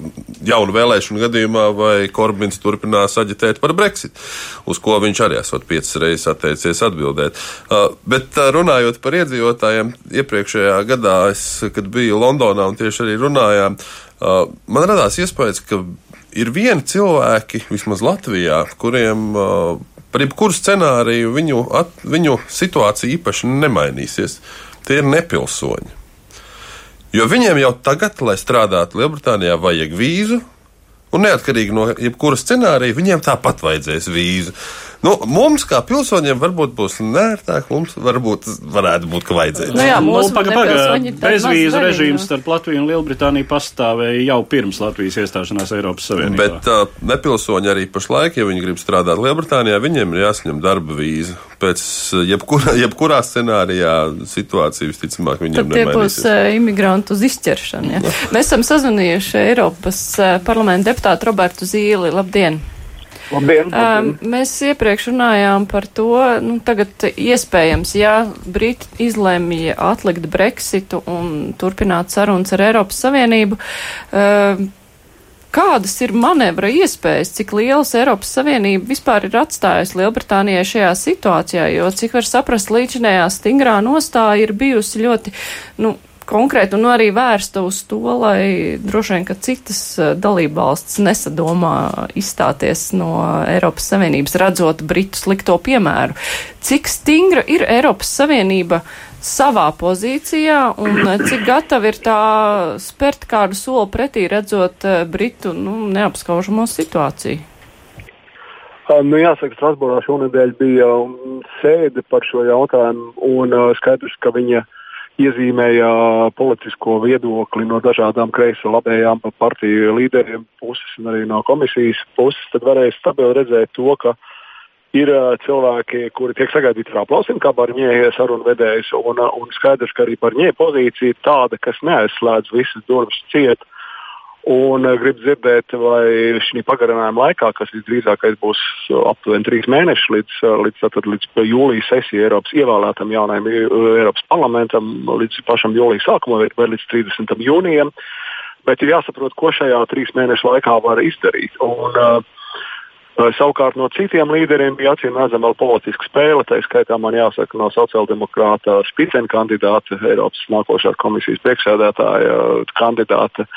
jaunu vēlēšanu gadījumā, vai Korbins turpinās aģitēt par Brexit, uz ko viņš arī esot piecas reizes atteicies atbildēt. Uh, bet uh, runājot par iedzīvotājiem, iepriekšējā gadā, es, kad biju Londonā un tieši arī runājām, Uh, man radās iespējas, ka ir vieni cilvēki, vismaz Latvijā, kuriem uh, par jebkuru scenāriju viņu, at, viņu situācija īpaši nemainīsies. Tie ir nepilsoņi. Jo viņiem jau tagad, lai strādātu Lielbritānijā, vajag vīzu, un neatkarīgi no jebkura scenārija, viņiem tāpat vajadzēs vīzu. Nu, mums, kā pilsoņiem, varbūt būs nērtāk, mums varbūt varētu būt, ka vajadzēs. Nu, jā, nu, paga, paga, bezvīzu režīms starp Latviju un Lielbritāniju pastāvēja jau pirms Latvijas iestāšanās Eiropas Savienībā. Bet uh, nepilsoņi arī pašlaik, ja viņi grib strādāt Lielbritānijā, viņiem ir jāsaņem darba vīza. Pēc jebkurā, jebkurā scenārijā situācija visticamāk viņiem Tad tie būs uh, imigrantu uz izķeršanu. Ja? Mēs esam sazvanījuši Eiropas uh, parlamenta deputātu Robertu Zīli. Labdien! Labdien, labdien. Mēs iepriekš runājām par to, nu, tagad iespējams, ja Briti izlēmīja atlikt Brexitu un turpināt sarunas ar Eiropas Savienību, kādas ir manevra iespējas, cik lielas Eiropas Savienība vispār ir atstājusi Lielbritānijai šajā situācijā, jo, cik var saprast, līdzinējā stingrā nostāja ir bijusi ļoti, nu, konkrēti un arī vērsta uz to, lai droši vien, ka citas eh, dalībvalstis nesadomā izstāties no Eiropas Savienības, redzot Britu slikto piemēru. Cik stingra ir Eiropas Savienība savā pozīcijā un eh, cik gatava ir tā spērt kādu soli pretī, redzot eh, Britu nu, neapskaužamo situāciju? Nu, jāsaka, Strasbūrā šonadēļ bija um, sēde par šo jautājumu, un skaidrs, ka viņa uh, iezīmēja politisko viedokli no dažādām kreiso labējām partiju līderiem puses un arī no komisijas puses, tad varēja stabili redzēt to, ka ir cilvēki, kuri tiek sagaidīti ar aplausiem, kā Barņē sarunu vedējs, un, un skaidrs, ka arī Barņē pozīcija tāda, kas neaizslēdz visas durvis ciet. Un uh, gribu dzirdēt, vai šī pagarinājuma laikā, kas visdrīzākais būs aptuveni trīs mēneši līdz, līdz, tātad, līdz jūlijas sesijai Eiropas ievēlētam jaunajam Eiropas parlamentam, līdz pašam jūlijas sākumam vai līdz 30. jūnijam. Bet ir jāsaprot, ko šajā trīs mēnešu laikā var izdarīt. Un, uh, Savukārt no citiem līderiem bija acīm redzama vēl politiska spēle. Tā skaitā man jāsaka no sociāldemokrāta spicena kandidāta, Eiropas nākošās komisijas priekšsēdētāja kandidāta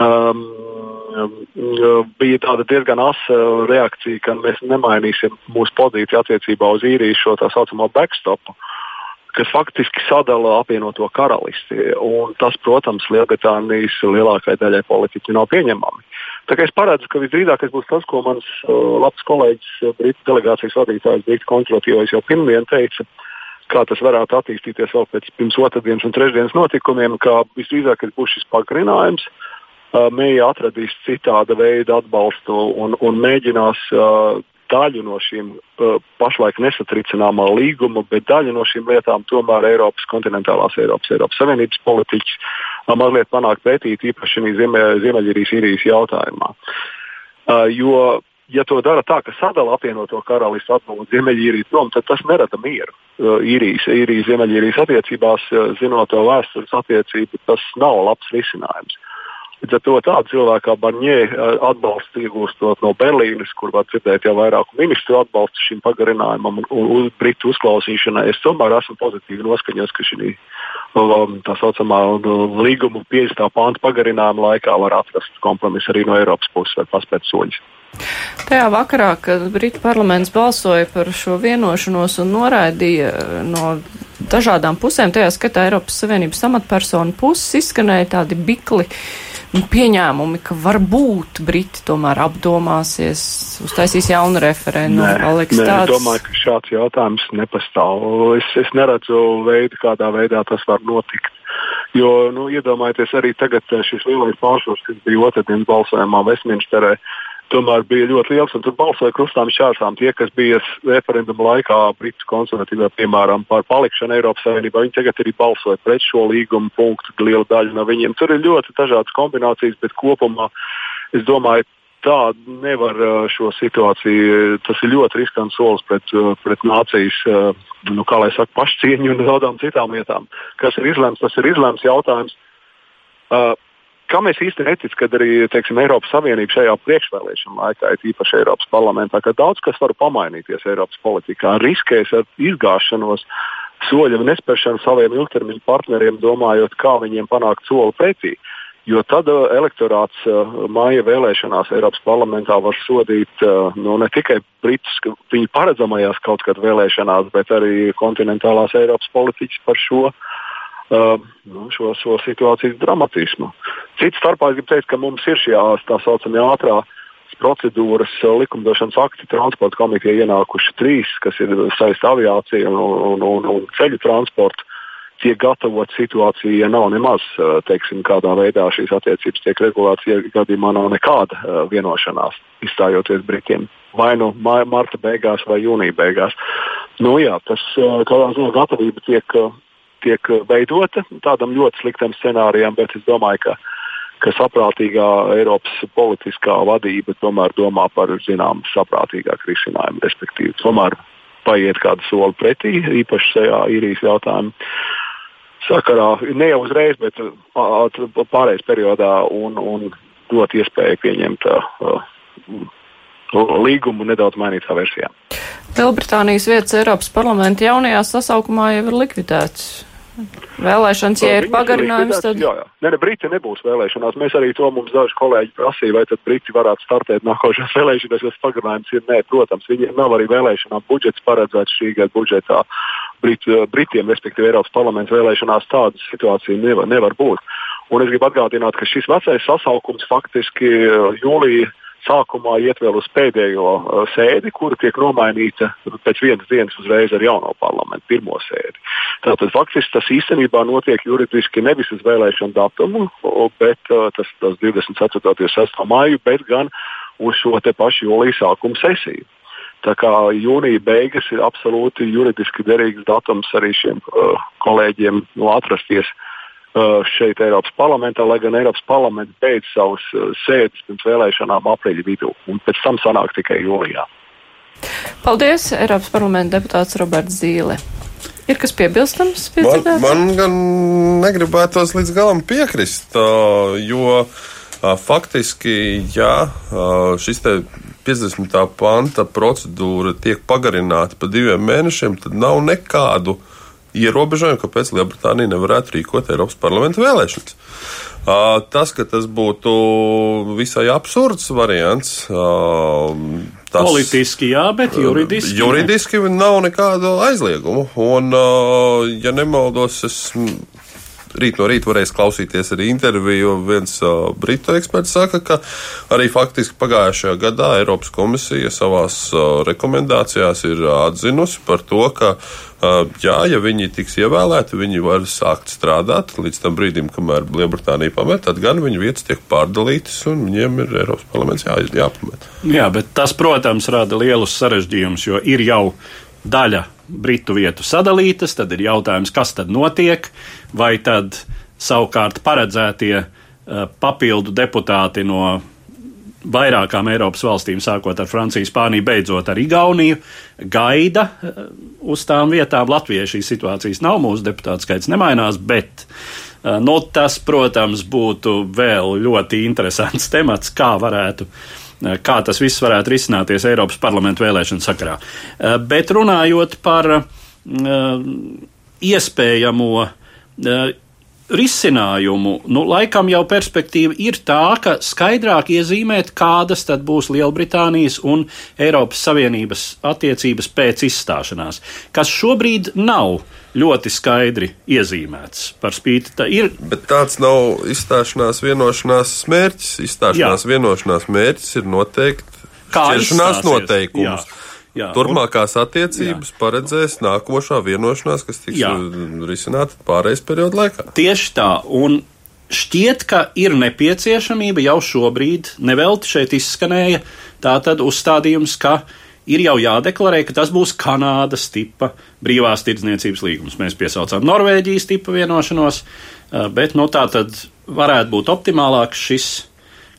um, um, bija tāda diezgan asa reakcija, ka mēs nemainīsim mūsu pozīciju attiecībā uz īriju šo tā saucamo backstopu. Kas faktiski sadala apvienoto karalisti. Un tas, protams, Lielbritānijas lielākajai daļai politiķi nav pieņemami. Tā kā es paredzu, ka visdrīzākais būs tas, ko mans uh, labs kolēģis, uh, Britu delegācijas vadītājs, Britu konservatīvais jau pirmdien teica, kā tas varētu attīstīties vēl pēc pirms otrdienas un trešdienas notikumiem, ka visdrīzākais būs šis pagarinājums. Uh, Mēja atradīs citāda veida atbalstu un, un mēģinās uh, daļu no šīm uh, pašlaik nesatricināmā līguma, bet daļu no šīm lietām tomēr Eiropas kontinentālās Eiropas, Eiropas Savienības politiķis uh, mazliet panāk pētīt, īpaši Ziemeļīrijas īrijas jautājumā. Uh, jo, ja to dara tā, ka sadala apvienoto karalistu atbalstu Ziemeļīriju prom, tad tas nerada mieru. Uh, īrijas, īrijas, Ziemeļīrijas attiecībās, uh, zinot to vēstures attiecību, tas nav labs risinājums. Līdz ar to tādu cilvēku kā Barņē eh, atbalstu iegūstot no Berlīnes, kur var dzirdēt jau vairāku ministru atbalstu šim pagarinājumam un, un, un Britu uzklausīšanai, es tomēr esmu pozitīvi noskaņots, ka šī um, tā saucamā um, līguma 50. pānta pagarinājuma laikā var atrast kompromisu arī no Eiropas puses vai paspēt soļus. Tajā vakarā, kad Brita parlaments balsoja par šo vienošanos un noraidīja eh, no dažādām pusēm, tajā skatā Eiropas Savienības amatpersonu puses izskanēja tādi bikli pieņēmumi, ka varbūt Briti tomēr apdomāsies, uztaisīs jaunu referendumu? Nē, nē, tāds... es domāju, ka šāds jautājums nepastāv. Es, es neredzu veidu, kādā veidā tas var notikt. Jo, nu, iedomājieties, arī tagad šis lielais pārsvars, kas bija otrdienas balsojumā Westminsterē, uh, tomēr bija ļoti liels. Tur balsoja krustām šķērsām tie, kas bija referenduma laikā Britu konservatīvā, piemēram, par palikšanu Eiropas Savienībā. Viņi tagad arī balsoja pret šo līgumu punktu, liela daļa no viņiem. Tur ir ļoti dažādas kombinācijas, bet kopumā es domāju, tā nevar šo situāciju. Tas ir ļoti riskants solis pret, pret nācijas, nu, kā lai saka, pašcieņu un daudzām citām lietām. Kas ir izlemts, tas ir izlemts jautājums. Uh, Kā mēs īsti neticam, kad arī teiksim, Eiropas Savienība šajā priekšvēlēšana laikā, ir īpaši Eiropas parlamentā, ka daudz kas var pamainīties Eiropas politikā, riskēs ar izgāšanos, soļu nespēršanu saviem ilgtermiņa partneriem, domājot, kā viņiem panākt soli pretī. Jo tad uh, elektorāts uh, māja vēlēšanās Eiropas parlamentā var sodīt uh, nu, ne tikai Britus, viņu paredzamajās kaut kad vēlēšanās, bet arī kontinentālās Eiropas politiķus par šo uh, nu, šo, šo situācijas dramatismu. Cits starpā es gribu teikt, ka mums ir šī tā saucamā ātrā procedūras likumdošanas akti transporta komiteja ienākuši trīs, kas ir saistīti aviācija un, un, un, un ceļu transportu. Tiek gatavot situācija, ja nav nemaz teiksim, kādā veidā šīs attiecības tiek regulētas, ja gadījumā nav nekāda vienošanās izstājoties Britiem. Vai nu marta beigās, vai jūnija beigās. Nu, jā, tas kādā ziņā gatavība tiek tiek veidota tādam ļoti sliktam scenārijam, bet es domāju, ka, ka saprātīgā Eiropas politiskā vadība tomēr domā par zināmu saprātīgāku risinājumu, respektīvi tomēr paiet kādu soli pretī, īpaši šajā īrijas jautājumā. Sakarā ne jau uzreiz, bet pārējais periodā un, un dot iespēju pieņemt uh, līgumu nedaudz mainītā versijā. Lielbritānijas vietas Eiropas parlamenta jaunajā sasaukumā jau ir likvidēts. Vēlēšanas, ja ir pagarinājums, tad. Jā, jā. Nē, ne, Briti nebūs vēlēšanās. Mēs arī to mums daži kolēģi prasīja, vai tad Briti varētu startēt nākošās vēlēšanās, jo pagarinājums ir nē, protams, viņiem nav arī vēlēšanām budžets paredzēts šī gada budžetā. Brit, Britiem, respektīvi Eiropas parlamenta vēlēšanās, tāda situācija nevar, nevar būt. Un es gribu atgādināt, ka šis vecais sasaukums faktiski jūlijā sākumā iet vēl uz pēdējo uh, sēdi, kura tiek nomainīta pēc vienas dienas uzreiz ar jauno parlamentu, pirmo sēdi. Tātad faktiski tas īstenībā notiek juridiski nevis uz vēlēšanu datumu, bet uh, tas, tas 24. un 26. māju, bet gan uz šo pašu jūlijas sākuma sesiju. Tā kā jūnija beigas ir absolūti juridiski derīgs datums arī šiem uh, kolēģiem no atrasties Uh, šeit Eiropas parlamentā, lai gan Eiropas parlaments beidz savus uh, sēdes pirms vēlēšanām aprīļa vidū, un pēc tam sanāk tikai jūlijā. Paldies, Eiropas parlamenta deputāts Roberts Zīle. Ir kas piebilstams? Man, man gan negribētos līdz galam piekrist, uh, jo faktiski, ja šis te 50. panta procedūra tiek pagarināta pa diviem mēnešiem, tad nav nekādu uh, ierobežojumu, kāpēc Lielbritānija nevarētu rīkot Eiropas parlamenta vēlēšanas. Tas, ka tas būtu visai absurds variants. Tas, Politiski jā, bet juridiski. Juridiski nav nekādu aizliegumu. Un, ja nemaldos, es rīt no rīta varēs klausīties arī interviju. Viens uh, britu eksperts saka, ka arī faktiski pagājušajā gadā Eiropas komisija savās uh, rekomendācijās ir atzinusi par to, ka jā, ja viņi tiks ievēlēti, viņi var sākt strādāt līdz tam brīdim, kamēr Lielbritānija pamet, tad gan viņu vietas tiek pārdalītas un viņiem ir Eiropas parlaments jā, jāpamet. Jā, bet tas, protams, rada lielus sarežģījumus, jo ir jau daļa britu vietu sadalītas, tad ir jautājums, kas tad notiek, vai tad savukārt paredzētie uh, papildu deputāti no vairākām Eiropas valstīm, sākot ar Franciju, Spāniju, beidzot ar Igauniju, gaida uh, uz tām vietām. Latvijai šīs situācijas nav, mūsu deputātu skaits nemainās, bet uh, no nu, tas, protams, būtu vēl ļoti interesants temats, kā varētu uh, kā tas viss varētu risināties Eiropas parlamentu vēlēšanu sakarā. Eh, bet runājot par eh, iespējamo eh, risinājumu, nu, laikam jau perspektīva ir tā, ka skaidrāk iezīmēt, kādas tad būs Lielbritānijas un Eiropas Savienības attiecības pēc izstāšanās, kas šobrīd nav ļoti skaidri iezīmēts. Par spīti tā ir. Bet tāds nav izstāšanās vienošanās mērķis. Izstāšanās Jā. vienošanās mērķis ir noteikt šķiršanās noteikumus. Jā. Jā, Turmākās attiecības jā. paredzēs nākošā vienošanās, kas tiks jā. risināta pārējais periodu laikā. Tieši tā, un šķiet, ka ir nepieciešamība jau šobrīd, nevelti šeit izskanēja tātad uzstādījums, ka ir jau jādeklarē, ka tas būs Kanādas tipa brīvās tirdzniecības līgums. Mēs piesaucām Norvēģijas tipa vienošanos, bet no nu, tā tad varētu būt optimālāks šis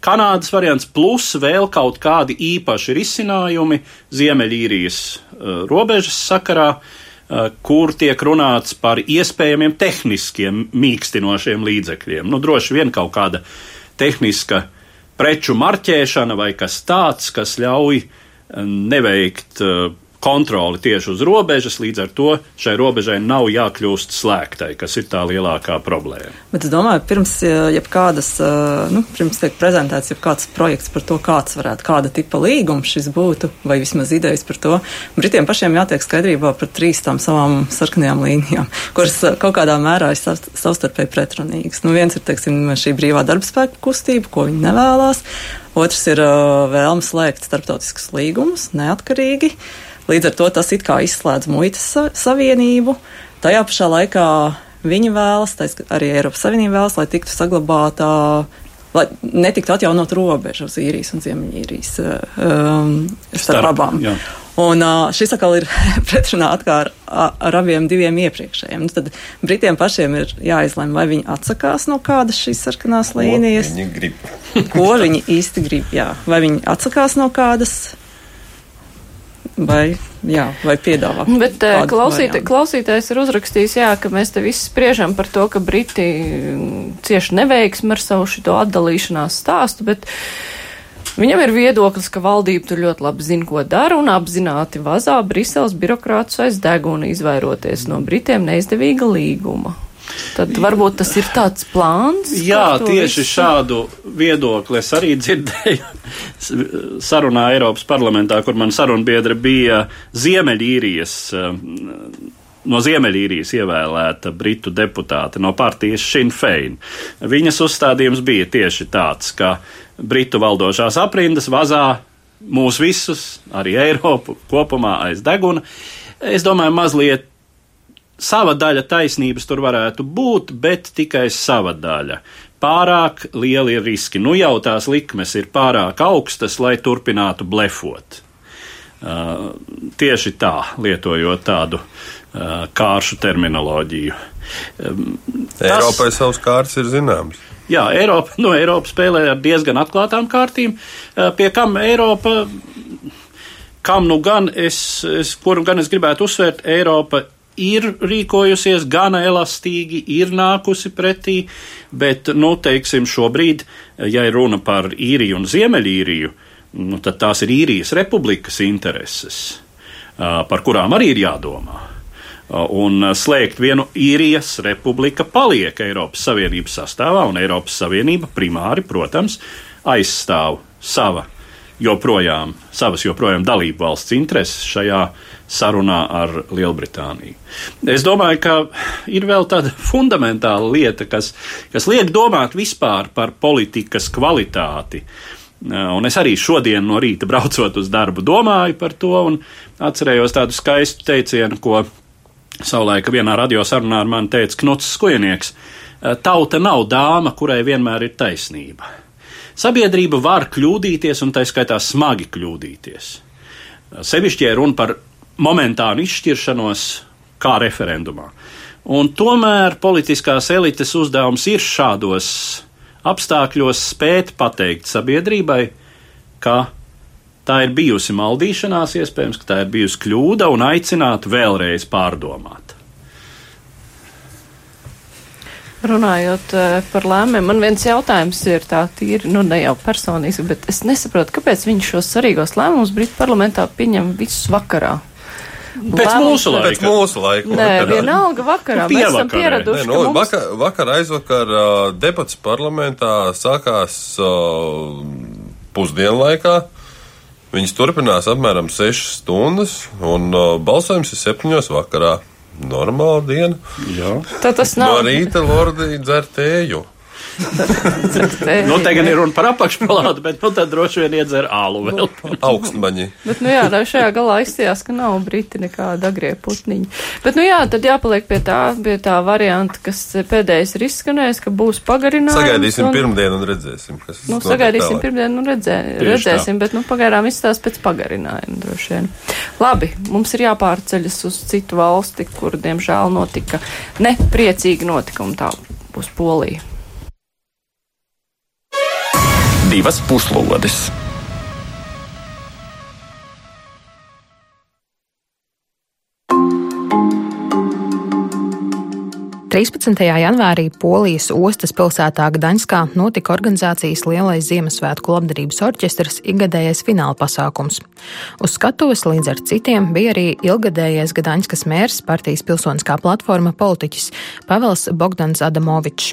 Kanādas variants, plus vēl kaut kādi īpaši risinājumi Ziemeļīrijas uh, robežas sakarā, uh, kur tiek runāts par iespējamiem tehniskiem mīkstinošiem līdzekļiem. Nu, droši vien kaut kāda tehniska preču marķēšana vai kas tāds, kas ļauj neveikt uh, kontroli tieši uz robežas, līdz ar to šai robežai nav jākļūst slēgtai, kas ir tā lielākā problēma. Bet es domāju, pirms jebkādas, nu, pirms tiek prezentēts jebkāds projekts par to, kāds varētu, kāda tipa līgums šis būtu, vai vismaz idejas par to, Britiem pašiem jātiek skaidrībā par trīs tām savām sarkanajām līnijām, kuras kaut kādā mērā ir savstarpēji pretrunīgas. Nu, viens ir, teiksim, šī brīvā darbspēka kustība, ko viņi nevēlas. Otrs ir uh, vēlme slēgt starptautiskus līgumus neatkarīgi. Uh, Līdz ar to tas it kā izslēdz muitas savienību. Tajā pašā laikā viņi vēlas, arī Eiropas Savienība vēlas, lai tiktu saglabāta, lai netiktu atjaunot robežu uz īrijas un ziemeļīrijas um, starp, starp abām. Jā. Un uh, šis atkal ir pretrunā ar, ar abiem diviem iepriekšējiem. Nu, tad Britiem pašiem ir jāizlem, vai viņi atsakās no kādas šīs sarkanās līnijas. Ko viņi grib? ko viņi īsti grib, jā. Vai viņi atsakās no kādas vai, jā, vai piedāvā. Bet eh, klausīt, klausītājs ir uzrakstījis, jā, ka mēs te visi spriežam par to, ka Briti cieši neveiksmi ar savu šito atdalīšanās stāstu, bet viņam ir viedoklis, ka valdība tur ļoti labi zina, ko dara un apzināti vazā Briseles birokrātus aiz deguna izvairoties no Britiem neizdevīga līguma. Tad varbūt tas ir tāds plāns. Jā, tieši visu? šādu viedokli es arī dzirdēju sarunā Eiropas parlamentā, kur man sarunbiedra bija Ziemeļīrijas. No Ziemeļīrijas ievēlēta britu deputāte no partijas Sinn Fein. Viņas uzstādījums bija tieši tāds, ka britu valdošās aprindas vazā mūs visus, arī Eiropu kopumā aiz deguna. Es domāju, mazliet Sava daļa taisnības tur varētu būt, bet tikai sava daļa. Pārāk lieli riski. Nu jau tās likmes ir pārāk augstas, lai turpinātu blefot. Uh, tieši tā, lietojot tādu uh, kāršu terminoloģiju. Um, Eiropai tas, savs kārts ir zināms. Jā, Eiropa, no Eiropa spēlē ar diezgan atklātām kārtīm, uh, pie kam Eiropa, kam nu gan es, es, kuru gan es gribētu uzsvērt, Eiropa ir rīkojusies gana elastīgi, ir nākusi pretī, bet, nu, teiksim, šobrīd, ja ir runa par īriju un ziemeļīriju, nu, tad tās ir īrijas republikas intereses, par kurām arī ir jādomā. Un slēgt vienu īrijas republika paliek Eiropas Savienības sastāvā, un Eiropas Savienība primāri, protams, aizstāv sava joprojām, savas joprojām dalību valsts intereses šajā sarunā ar Lielbritāniju. Es domāju, ka ir vēl tāda fundamentāla lieta, kas, kas liek domāt vispār par politikas kvalitāti. Un es arī šodien no rīta braucot uz darbu domāju par to un atcerējos tādu skaistu teicienu, ko savulaik vienā radiosarunā ar mani teica Knuts Skujnieks. Tauta nav dāma, kurai vienmēr ir taisnība. Sabiedrība var kļūdīties, un tā skaitā smagi kļūdīties. Sevišķi, ja runa par momentānu izšķiršanos, kā referendumā. Un tomēr politiskās elites uzdevums ir šādos apstākļos spēt pateikt sabiedrībai, ka tā ir bijusi maldīšanās, iespējams, ka tā ir bijusi kļūda, un aicināt vēlreiz pārdomāt. Runājot eh, par lēmumiem, man viens jautājums ir tā tīri, nu ne jau personīgi, bet es nesaprotu, kāpēc viņi šos svarīgos lēmumus Britu parlamentā pieņem visus vakarā. Pēc lēmums- mūsu laika. Pēc mūsu laika. Nē, vakarā. vienalga vakarā. Mēs esam pieraduši, Nē, ka nu, mums vakar, vakar aizvakar uh, debats parlamentā sākās uh, pusdienlaikā. Viņas turpinās apmēram 6 stundas, un uh, balsojums ir 7 vakarā. Normāla diena. Jā. tad tas No nav. rīta Lordi dzer tēju. Nu, te gan ir runa par apakšpalātu, bet nu, tad droši vien iedzer ālu vēl. Augstmaņi. Bet, nu jā, tā šajā galā izstījās, ka nav briti nekāda agrie putniņi. Bet, nu jā, tad jāpaliek pie tā, pie tā varianta, kas pēdējais ir izskanējis, ka būs pagarinājums. Sagaidīsim un, pirmdienu un redzēsim, kas Nu, sagaidīsim tālāk. pirmdien, nu redzē, Tieši redzēsim, bet, nu, pagaidām izstās pēc pagarinājuma droši vien. Labi, mums ir jāpārceļas uz citu valsti, kur, diemžēl, notika nepriecīgi notikumi. Tā būs Polija. Divas puslodes. 13. janvārī Polijas ostas pilsētā Gdaņskā notika organizācijas Lielais Ziemassvētku labdarības orķestras ikgadējais fināla pasākums. Uz skatuves līdz ar citiem bija arī ilgadējais Gdaņskas mērs partijas pilsoniskā platforma politiķis Pavels Bogdans Adamovičs.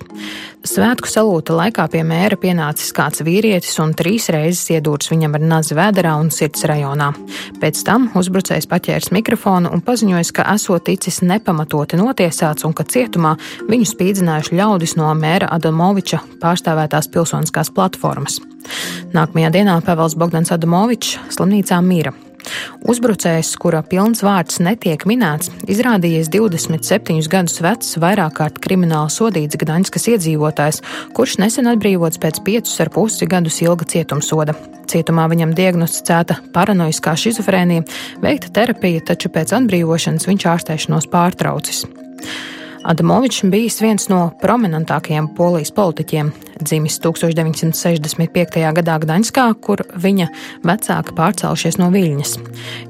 Svētku salūta laikā pie mēra pienācis kāds vīrietis un trīs reizes iedūrs viņam ar nazi vēderā un sirds rajonā. Pēc tam uzbrucējs paķērs mikrofonu un paziņoja, ka esot ticis nepamatoti notiesāts un ka cietumā viņu spīdzinājuši ļaudis no mēra Adamoviča pārstāvētās pilsoniskās platformas. Nākamajā dienā Pavels Bogdans Adamovičs slimnīcā mira. Uzbrucējs, kura pilns vārds netiek minēts, izrādījies 27 gadus vecs, vairāk kārt krimināli sodīts Gdaņskas iedzīvotājs, kurš nesen atbrīvots pēc 5,5 gadus ilga cietumsoda. Cietumā viņam diagnosticēta paranoiskā šizofrēnija, veikta terapija, taču pēc atbrīvošanas viņš ārstēšanos pārtraucis. Adamovičs bijis viens no prominentākajiem polijas politiķiem. Dzimis 1965. gadā Gdaņskā, kur viņa vecāki pārcēlušies no Viļņas.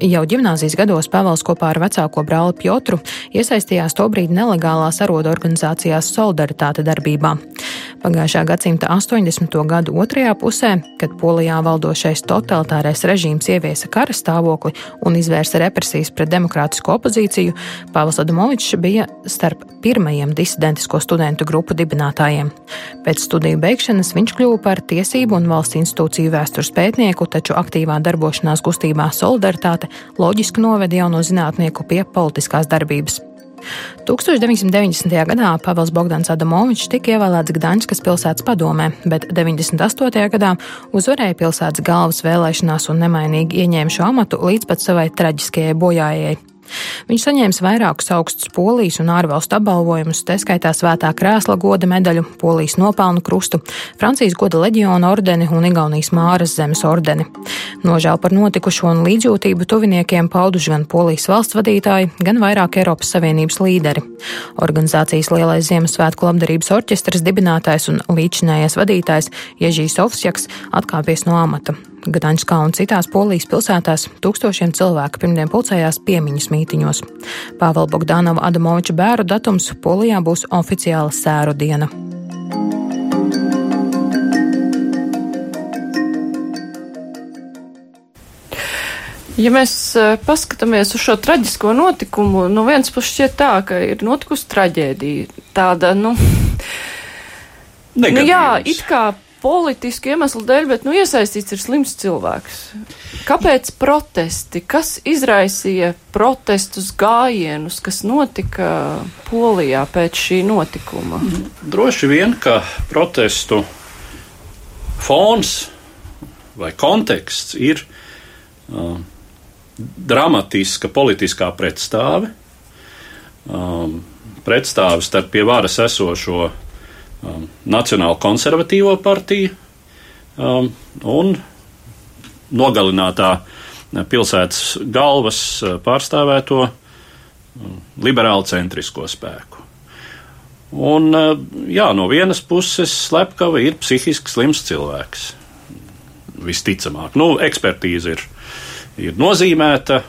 Jau ģimnāzijas gados Pāvils kopā ar vecāko brāli Piotru iesaistījās tobrīd nelegālās arodu organizācijās Solidaritāte darbībā. Pagājušā gadsimta 80. gadu otrajā pusē, kad Polijā valdošais totalitārais režīms ieviesa kara stāvokli un izvērsa represijas pret demokrātisko opozīciju, Pāvils Adamovičs bija starp pirmajiem disidentisko studentu grupu dibinātājiem. Pēc studiju beigšanas viņš kļuva par tiesību un valsts institūciju vēstures pētnieku, taču aktīvā darbošanās kustībā Solidaritāte loģiski noveda jauno zinātnieku pie politiskās darbības. 1990. gadā Pavels Bogdans Adamovičs tika ievēlēts Gdaņskas pilsētas padomē, bet 98. gadā uzvarēja pilsētas galvas vēlēšanās un nemainīgi ieņēma šo amatu līdz pat savai traģiskajai bojājai. Viņš saņēma vairākus augstus polijas un ārvalstu apbalvojumus, tā skaitā Svētā krēsla goda medaļu, polijas nopelnu krustu, Francijas goda leģiona ordeni un Igaunijas māras zemes ordeni. Nožēl par notikušo un līdzjūtību tuviniekiem pauduši gan polijas valsts vadītāji, gan vairāk Eiropas Savienības līderi. Organizācijas Lielais Ziemassvētku labdarības orķestras dibinātājs un līdzinājais vadītājs Ježīs Ovsjaks atkāpies no amata. Gdaņskā un citās polijas pilsētās tūkstošiem cilvēku pirmdien pulcējās piemiņas mītiņos. Pāvela Bogdanova Adamoviča bēru datums Polijā būs oficiāla sēru diena. Ja mēs eh, paskatāmies uz šo traģisko notikumu, no vienas puses šķiet tā, ka ir notikusi traģēdija. Tāda, nu, nu jā, it kā politisku iemeslu dēļ, bet, nu, iesaistīts ir slims cilvēks. Kāpēc protesti? Kas izraisīja protestus gājienus, kas notika Polijā pēc šī notikuma? Droši vien, ka protestu fons vai konteksts ir uh, dramatiska politiskā pretstāve, um, pretstāve starp pie varas esošo um, Nacionālo konservatīvo partiju um, un nogalinātā pilsētas galvas uh, pārstāvēto um, liberālu centrisko spēku. Un, uh, jā, no vienas puses, slepkava ir psihiski slims cilvēks. Visticamāk, nu, ekspertīze ir, ir nozīmēta.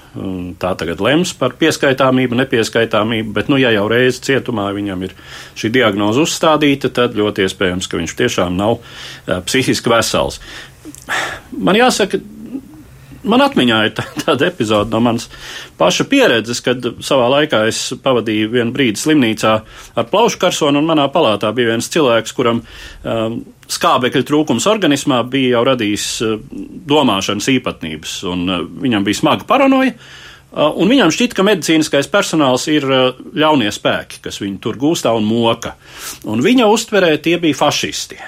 Tā tagad lems par pieskaitāmību, nepieskaitāmību, bet, nu, ja jau reizi cietumā viņam ir šī diagnoze uzstādīta, tad ļoti iespējams, ka viņš tiešām nav psihiski vesels. Man jāsaka, Man atmiņā ir tā, tāda epizode no manas paša pieredzes, kad savā laikā es pavadīju vienu brīdi slimnīcā ar plaušu karsonu, un manā palātā bija viens cilvēks, kuram um, skābekļa trūkums organismā bija jau radījis uh, domāšanas īpatnības, un uh, viņam bija smaga paranoja. Uh, un viņam šķiet, ka medicīniskais personāls ir uh, ļaunie spēki, kas viņu tur gūstā un moka. Un viņa uztverē tie bija fašisti.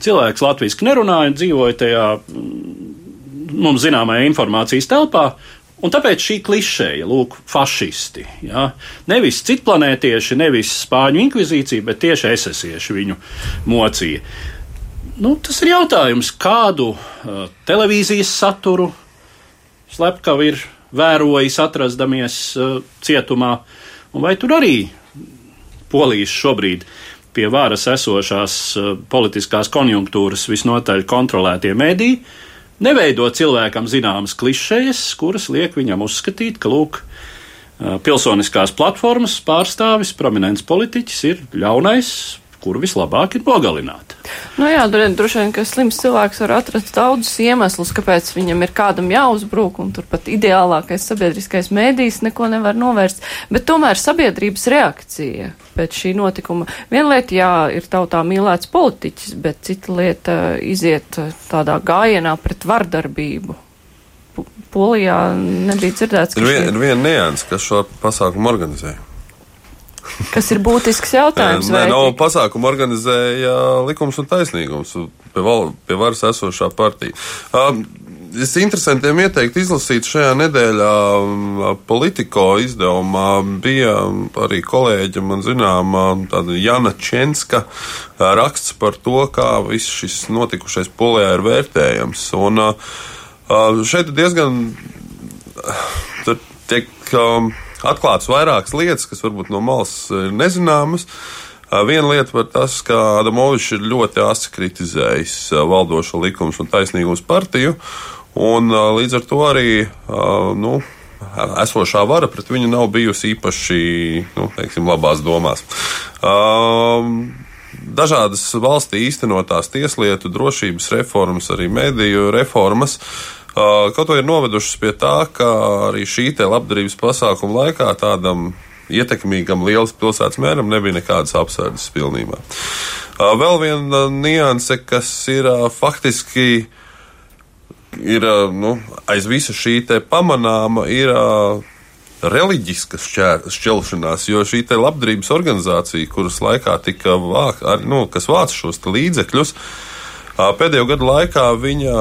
Cilvēks latviešu nerunāja un dzīvoja tajā mm, mums zināmajā informācijas telpā. Un tāpēc šī klišeja, lūk, fašisti. Ja? Nevis citplanētieši, nevis spāņu inkvizīcija, bet tieši esesieši viņu mocīja. Nu, tas ir jautājums, kādu uh, televīzijas saturu slepkavi ir vērojis, atrastamies uh, cietumā, un vai tur arī polijas šobrīd pie varas esošās uh, politiskās konjunktūras visnotaļ kontrolētie mediji neveido cilvēkam zināmas klišejas, kuras liek viņam uzskatīt, ka, lūk, pilsoniskās platformas pārstāvis, prominents politiķis ir ļaunais, kuru vislabāk ir nogalināt. Nu jā, droši vien, ka slims cilvēks var atrast daudzus iemeslus, kāpēc viņam ir kādam jāuzbrūk, un turpat ideālākais sabiedriskais mēdījis neko nevar novērst. Bet tomēr sabiedrības reakcija pēc šī notikuma. Viena lieta, jā, ir tautā mīlēts politiķis, bet cita lieta iziet tādā gājienā pret vardarbību. Polijā nebija dzirdēts, ka. Ir viena vien nianses, kas šo pasākumu organizēja. Kas ir būtisks jautājums? Nē, no pasākumu organizēja likums un taisnīgums pie, val, pie varas esošā partija. Um, Es interesantiem ieteiktu izlasīt šajā nedēļā politiko izdevumā. Bija arī kolēģa, man zināmā, tāda Jana Čenska raksts par to, kā viss šis notikušais polijā ir vērtējams. Un šeit diezgan tiek atklāts vairākas lietas, kas varbūt no malas ir nezināmas. Viena lieta par tas, ka Adamovičs ir ļoti asi kritizējis valdošo likums un taisnīgums partiju, un līdz ar to arī nu, esošā vara pret viņu nav bijusi īpaši nu, teiksim, labās domās. Dažādas valstī īstenotās tieslietu, drošības reformas, arī mediju reformas uh, Kaut ko ir novedušas pie tā, ka arī šī labdarības pasākuma laikā tādam ietekmīgam lielas pilsētas mēram nebija nekādas apsardzes pilnībā. Vēl viena nianse, kas ir faktiski ir nu, aiz visa šī pamanāma, ir reliģiska šķelšanās, jo šī labdarības organizācija, kuras laikā tika vākt, nu, kas vāc šos līdzekļus, uh, Pēdējo gadu laikā viņa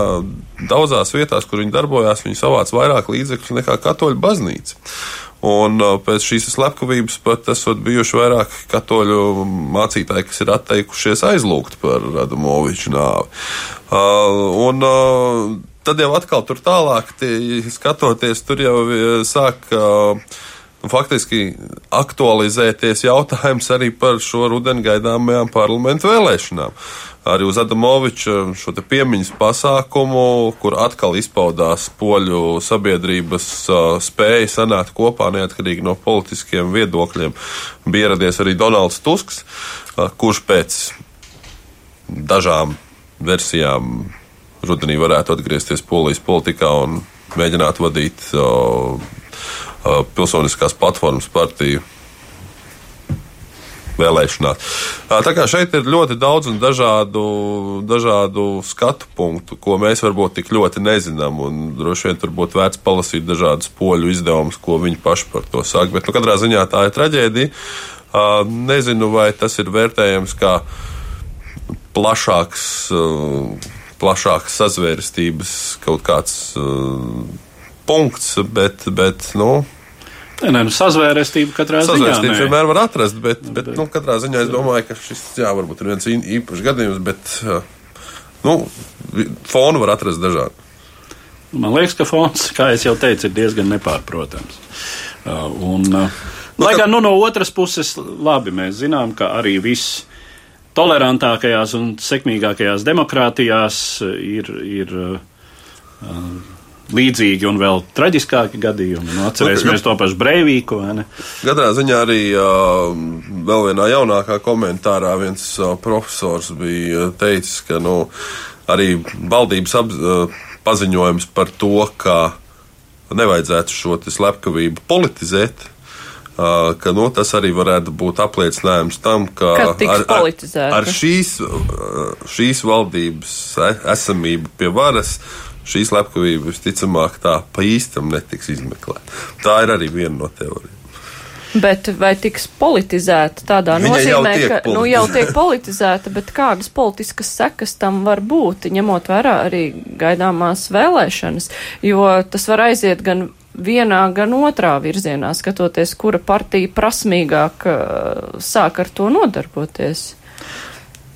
daudzās vietās, kur viņa darbojās, viņa savāca vairāk līdzekļu nekā katoļu baznīca. Un pēc šīs slepkavības pat esot bijuši vairāk katoļu mācītāji, kas ir atteikušies aizlūgt par Adamoviču nāvi. Un tad jau atkal tur tālāk, tie, skatoties, tur jau sāk faktiski aktualizēties jautājums arī par šo rudeni gaidāmajām parlamentu vēlēšanām arī uz Adamoviča šo piemiņas pasākumu, kur atkal izpaudās poļu sabiedrības spēja sanākt kopā neatkarīgi no politiskiem viedokļiem. Bija ieradies arī Donalds Tusks, kurš pēc dažām versijām rudenī varētu atgriezties polijas politikā un mēģināt vadīt pilsoniskās platformas partiju vēlēšanās. Tā kā šeit ir ļoti daudz un dažādu, dažādu skatu punktu, ko mēs varbūt tik ļoti nezinām. Droši vien tur būtu vērts palasīt dažādus poļu izdevumus, ko viņi paši par to saka. Bet nu, katrā ziņā tā ir traģēdija. Nezinu, vai tas ir vērtējams kā plašāks, plašāks sazvērstības kaut kāds punkts, bet, bet nu, Nē, nē, nu, sazvērestību katrā ziņā. Sazvērestību vienmēr var atrast, bet, bet, bet nu, katrā ziņā es domāju, ka šis, jā, varbūt ir viens īpašs gadījums, bet, nu, fonu var atrast dažādi. Man liekas, ka fons, kā jau teicu, ir diezgan nepārprotams. Un, nu, lai gan nu, no otras puses, labi, mēs zinām, ka arī viss tolerantākajās un sekmīgākajās demokrātijās ir, ir uh, līdzīgi un vēl traģiskāki gadījumi. Nu, atcerēsimies to pašu Breivīku. Gadā ziņā arī uh, vēl vienā jaunākā komentārā viens uh, profesors bija teicis, ka nu, arī valdības ap, uh, paziņojums par to, ka nevajadzētu šo slepkavību politizēt. Uh, ka, nu, tas arī varētu būt apliecinājums tam, ka ar, ar, ar šīs, šīs valdības e, esamību pie varas šī slepkavība visticamāk tā pa īstam netiks izmeklēta. Tā ir arī viena no teorijām. Bet vai tiks politizēta tādā Viņa nozīmē, jau ka nu, jau tiek politizēta, bet kādas politiskas sekas tam var būt, ņemot vērā arī gaidāmās vēlēšanas, jo tas var aiziet gan vienā, gan otrā virzienā, skatoties, kura partija prasmīgāk uh, sāk ar to nodarboties.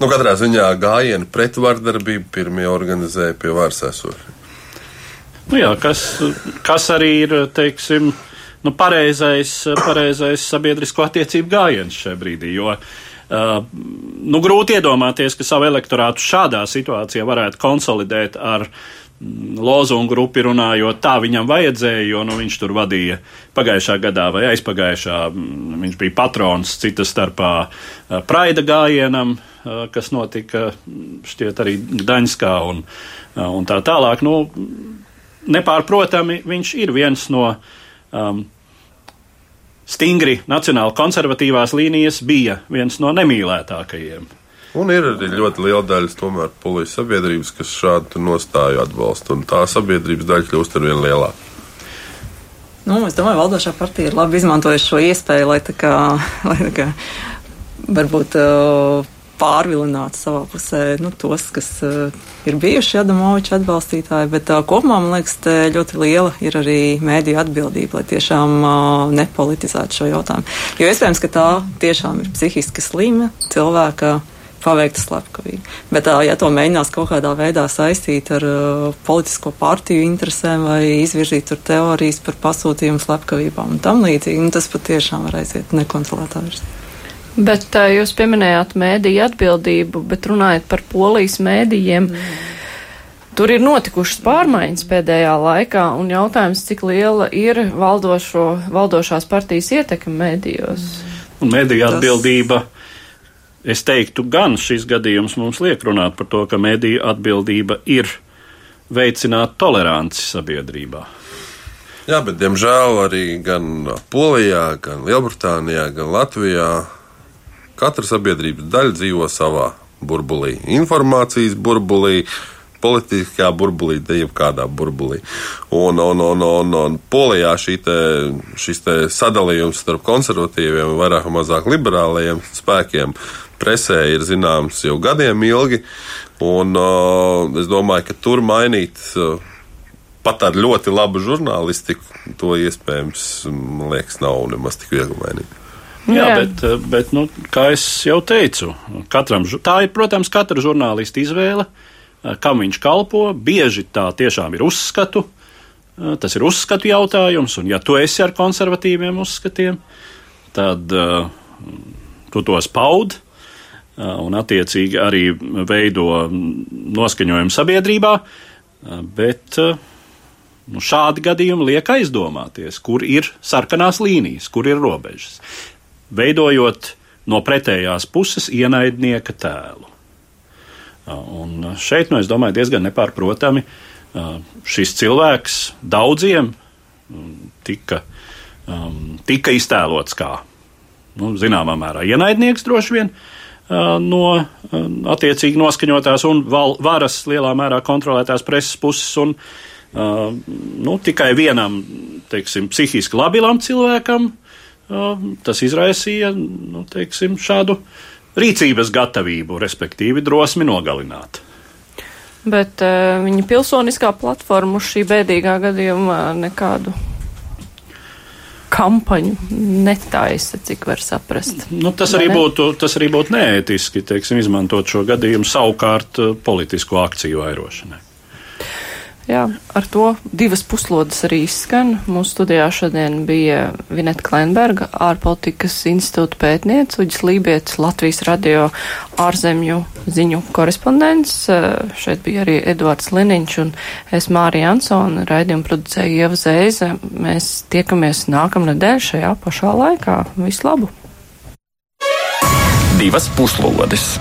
Nu, katrā ziņā gājienu pret vardarbību pirmie organizēja pie varas esošie. Nu jā, kas, kas arī ir, teiksim, nu, pareizais, pareizais sabiedrisko attiecību gājiens šajā brīdī. Jo, uh, nu, grūti iedomāties, ka savu elektorātu šādā situācijā varētu konsolidēt ar mm, lozungu grupi runājot, tā viņam vajadzēja, jo nu, viņš tur vadīja pagājušā gadā vai aizpagājušā. Mm, viņš bija patrons cita starpā Praida gājienam, kas notika šķiet arī Gdaņskā un, un tā tālāk. Nu, nepārprotami viņš ir viens no um, stingri nacionāli konservatīvās līnijas, bija viens no nemīlētākajiem. Un ir arī ļoti liela daļa tomēr polijas sabiedrības, kas šādu nostāju atbalsta, un tā sabiedrības daļa kļūst ar vien lielāku. Nu, es domāju, ka valdošā partija ir labi izmantojusi šo iespēju, lai tā kā, lai tā kā varbūt uh, pārvilinātu savā pusē nu, tos, kas uh, ir bijuši Adamoviča atbalstītāji, bet uh, kopumā, man liekas, ļoti liela ir arī mēdīju atbildība, lai tiešām uh, nepolitizētu šo jautājumu. Jo iespējams, ka tā tiešām ir psihiski slima cilvēka paveikta slepkavība. Bet, uh, ja to mēģinās kaut kādā veidā saistīt ar uh, politisko partiju interesēm vai izvirzīt tur teorijas par pasūtījumu slepkavībām un tam līdzīgi, nu, tas patiešām var aiziet nekontrolētā virzienā. Bet tā, jūs pieminējāt mēdīju atbildību, bet runājot par polijas mēdījiem. Mm. Tur ir notikušas pārmaiņas pēdējā laikā, un jautājums, cik liela ir valdošo, valdošās partijas ietekme mēdījos. Un mēdīja atbildība, es teiktu, gan šis gadījums mums liek runāt par to, ka mēdīja atbildība ir veicināt toleranci sabiedrībā. Jā, bet diemžēl arī gan Polijā, gan Lielbritānijā, gan Latvijā Katra sabiedrības daļa dzīvo savā burbulī, informācijas burbulī, politiskajā burbulī, te jebkādā burbulī. Un, un, un, un, un Polijā te, šis te sadalījums starp konservatīviem un vairāk vai mazāk liberālajiem spēkiem presē ir zināms jau gadiem ilgi. Un, uh, es domāju, ka tur mainīt. Uh, pat ar ļoti labu žurnālistiku, to iespējams, man liekas, nav nemaz tik viegli mainīt. Jā, Jā. bet, eh, bet nu, kā jau teicu, katram, tā ir, protams, katra žurnālista izvēle, eh, kam viņš kalpo. Bieži tā tiešām ir uzskatu. Eh, tas ir uzskatu jautājums, un ja tu esi ar konservatīviem uzskatiem, tad uh, tu tos paudi un attiecīgi arī veido noskaņojumu sabiedrībā. Bet nu, šādi gadījumi liek aizdomāties, kur ir sarkanās līnijas, kur ir robežas veidojot no pretējās puses ienaidnieka tēlu. Un šeit, nu, es domāju, diezgan nepārprotami šis cilvēks daudziem tika, tika iztēlots kā nu, zināmā mērā ienaidnieks droši vien no attiecīgi noskaņotās un varas lielā mērā kontrolētās preses puses. Un, nu, tikai vienam, teiksim, psihiski labilam cilvēkam tas izraisīja nu, teiksim, šādu rīcības gatavību, respektīvi drosmi nogalināt. Bet uh, viņa pilsoniskā platforma uz šī bēdīgā gadījuma nekādu kampaņu netaisa, cik var saprast. Nu, tas, arī būtu, tas arī būtu neētiski, teiksim, izmantot šo gadījumu savukārt politisko akciju vairošanai. Jā, ar to divas puslodes arī izskan. Mūsu studijā šodien bija Vineta Klenberga, ārpolitikas institūta pētniece, Uģis Lībietis, Latvijas radio ārzemju ziņu korespondents. Šeit bija arī Eduards Liniņš un es Mārija Ansona, raidījumu producēja Ieva Zēze. Mēs tiekamies nākamnedēļ šajā pašā laikā. Visu labu! Divas puslodes!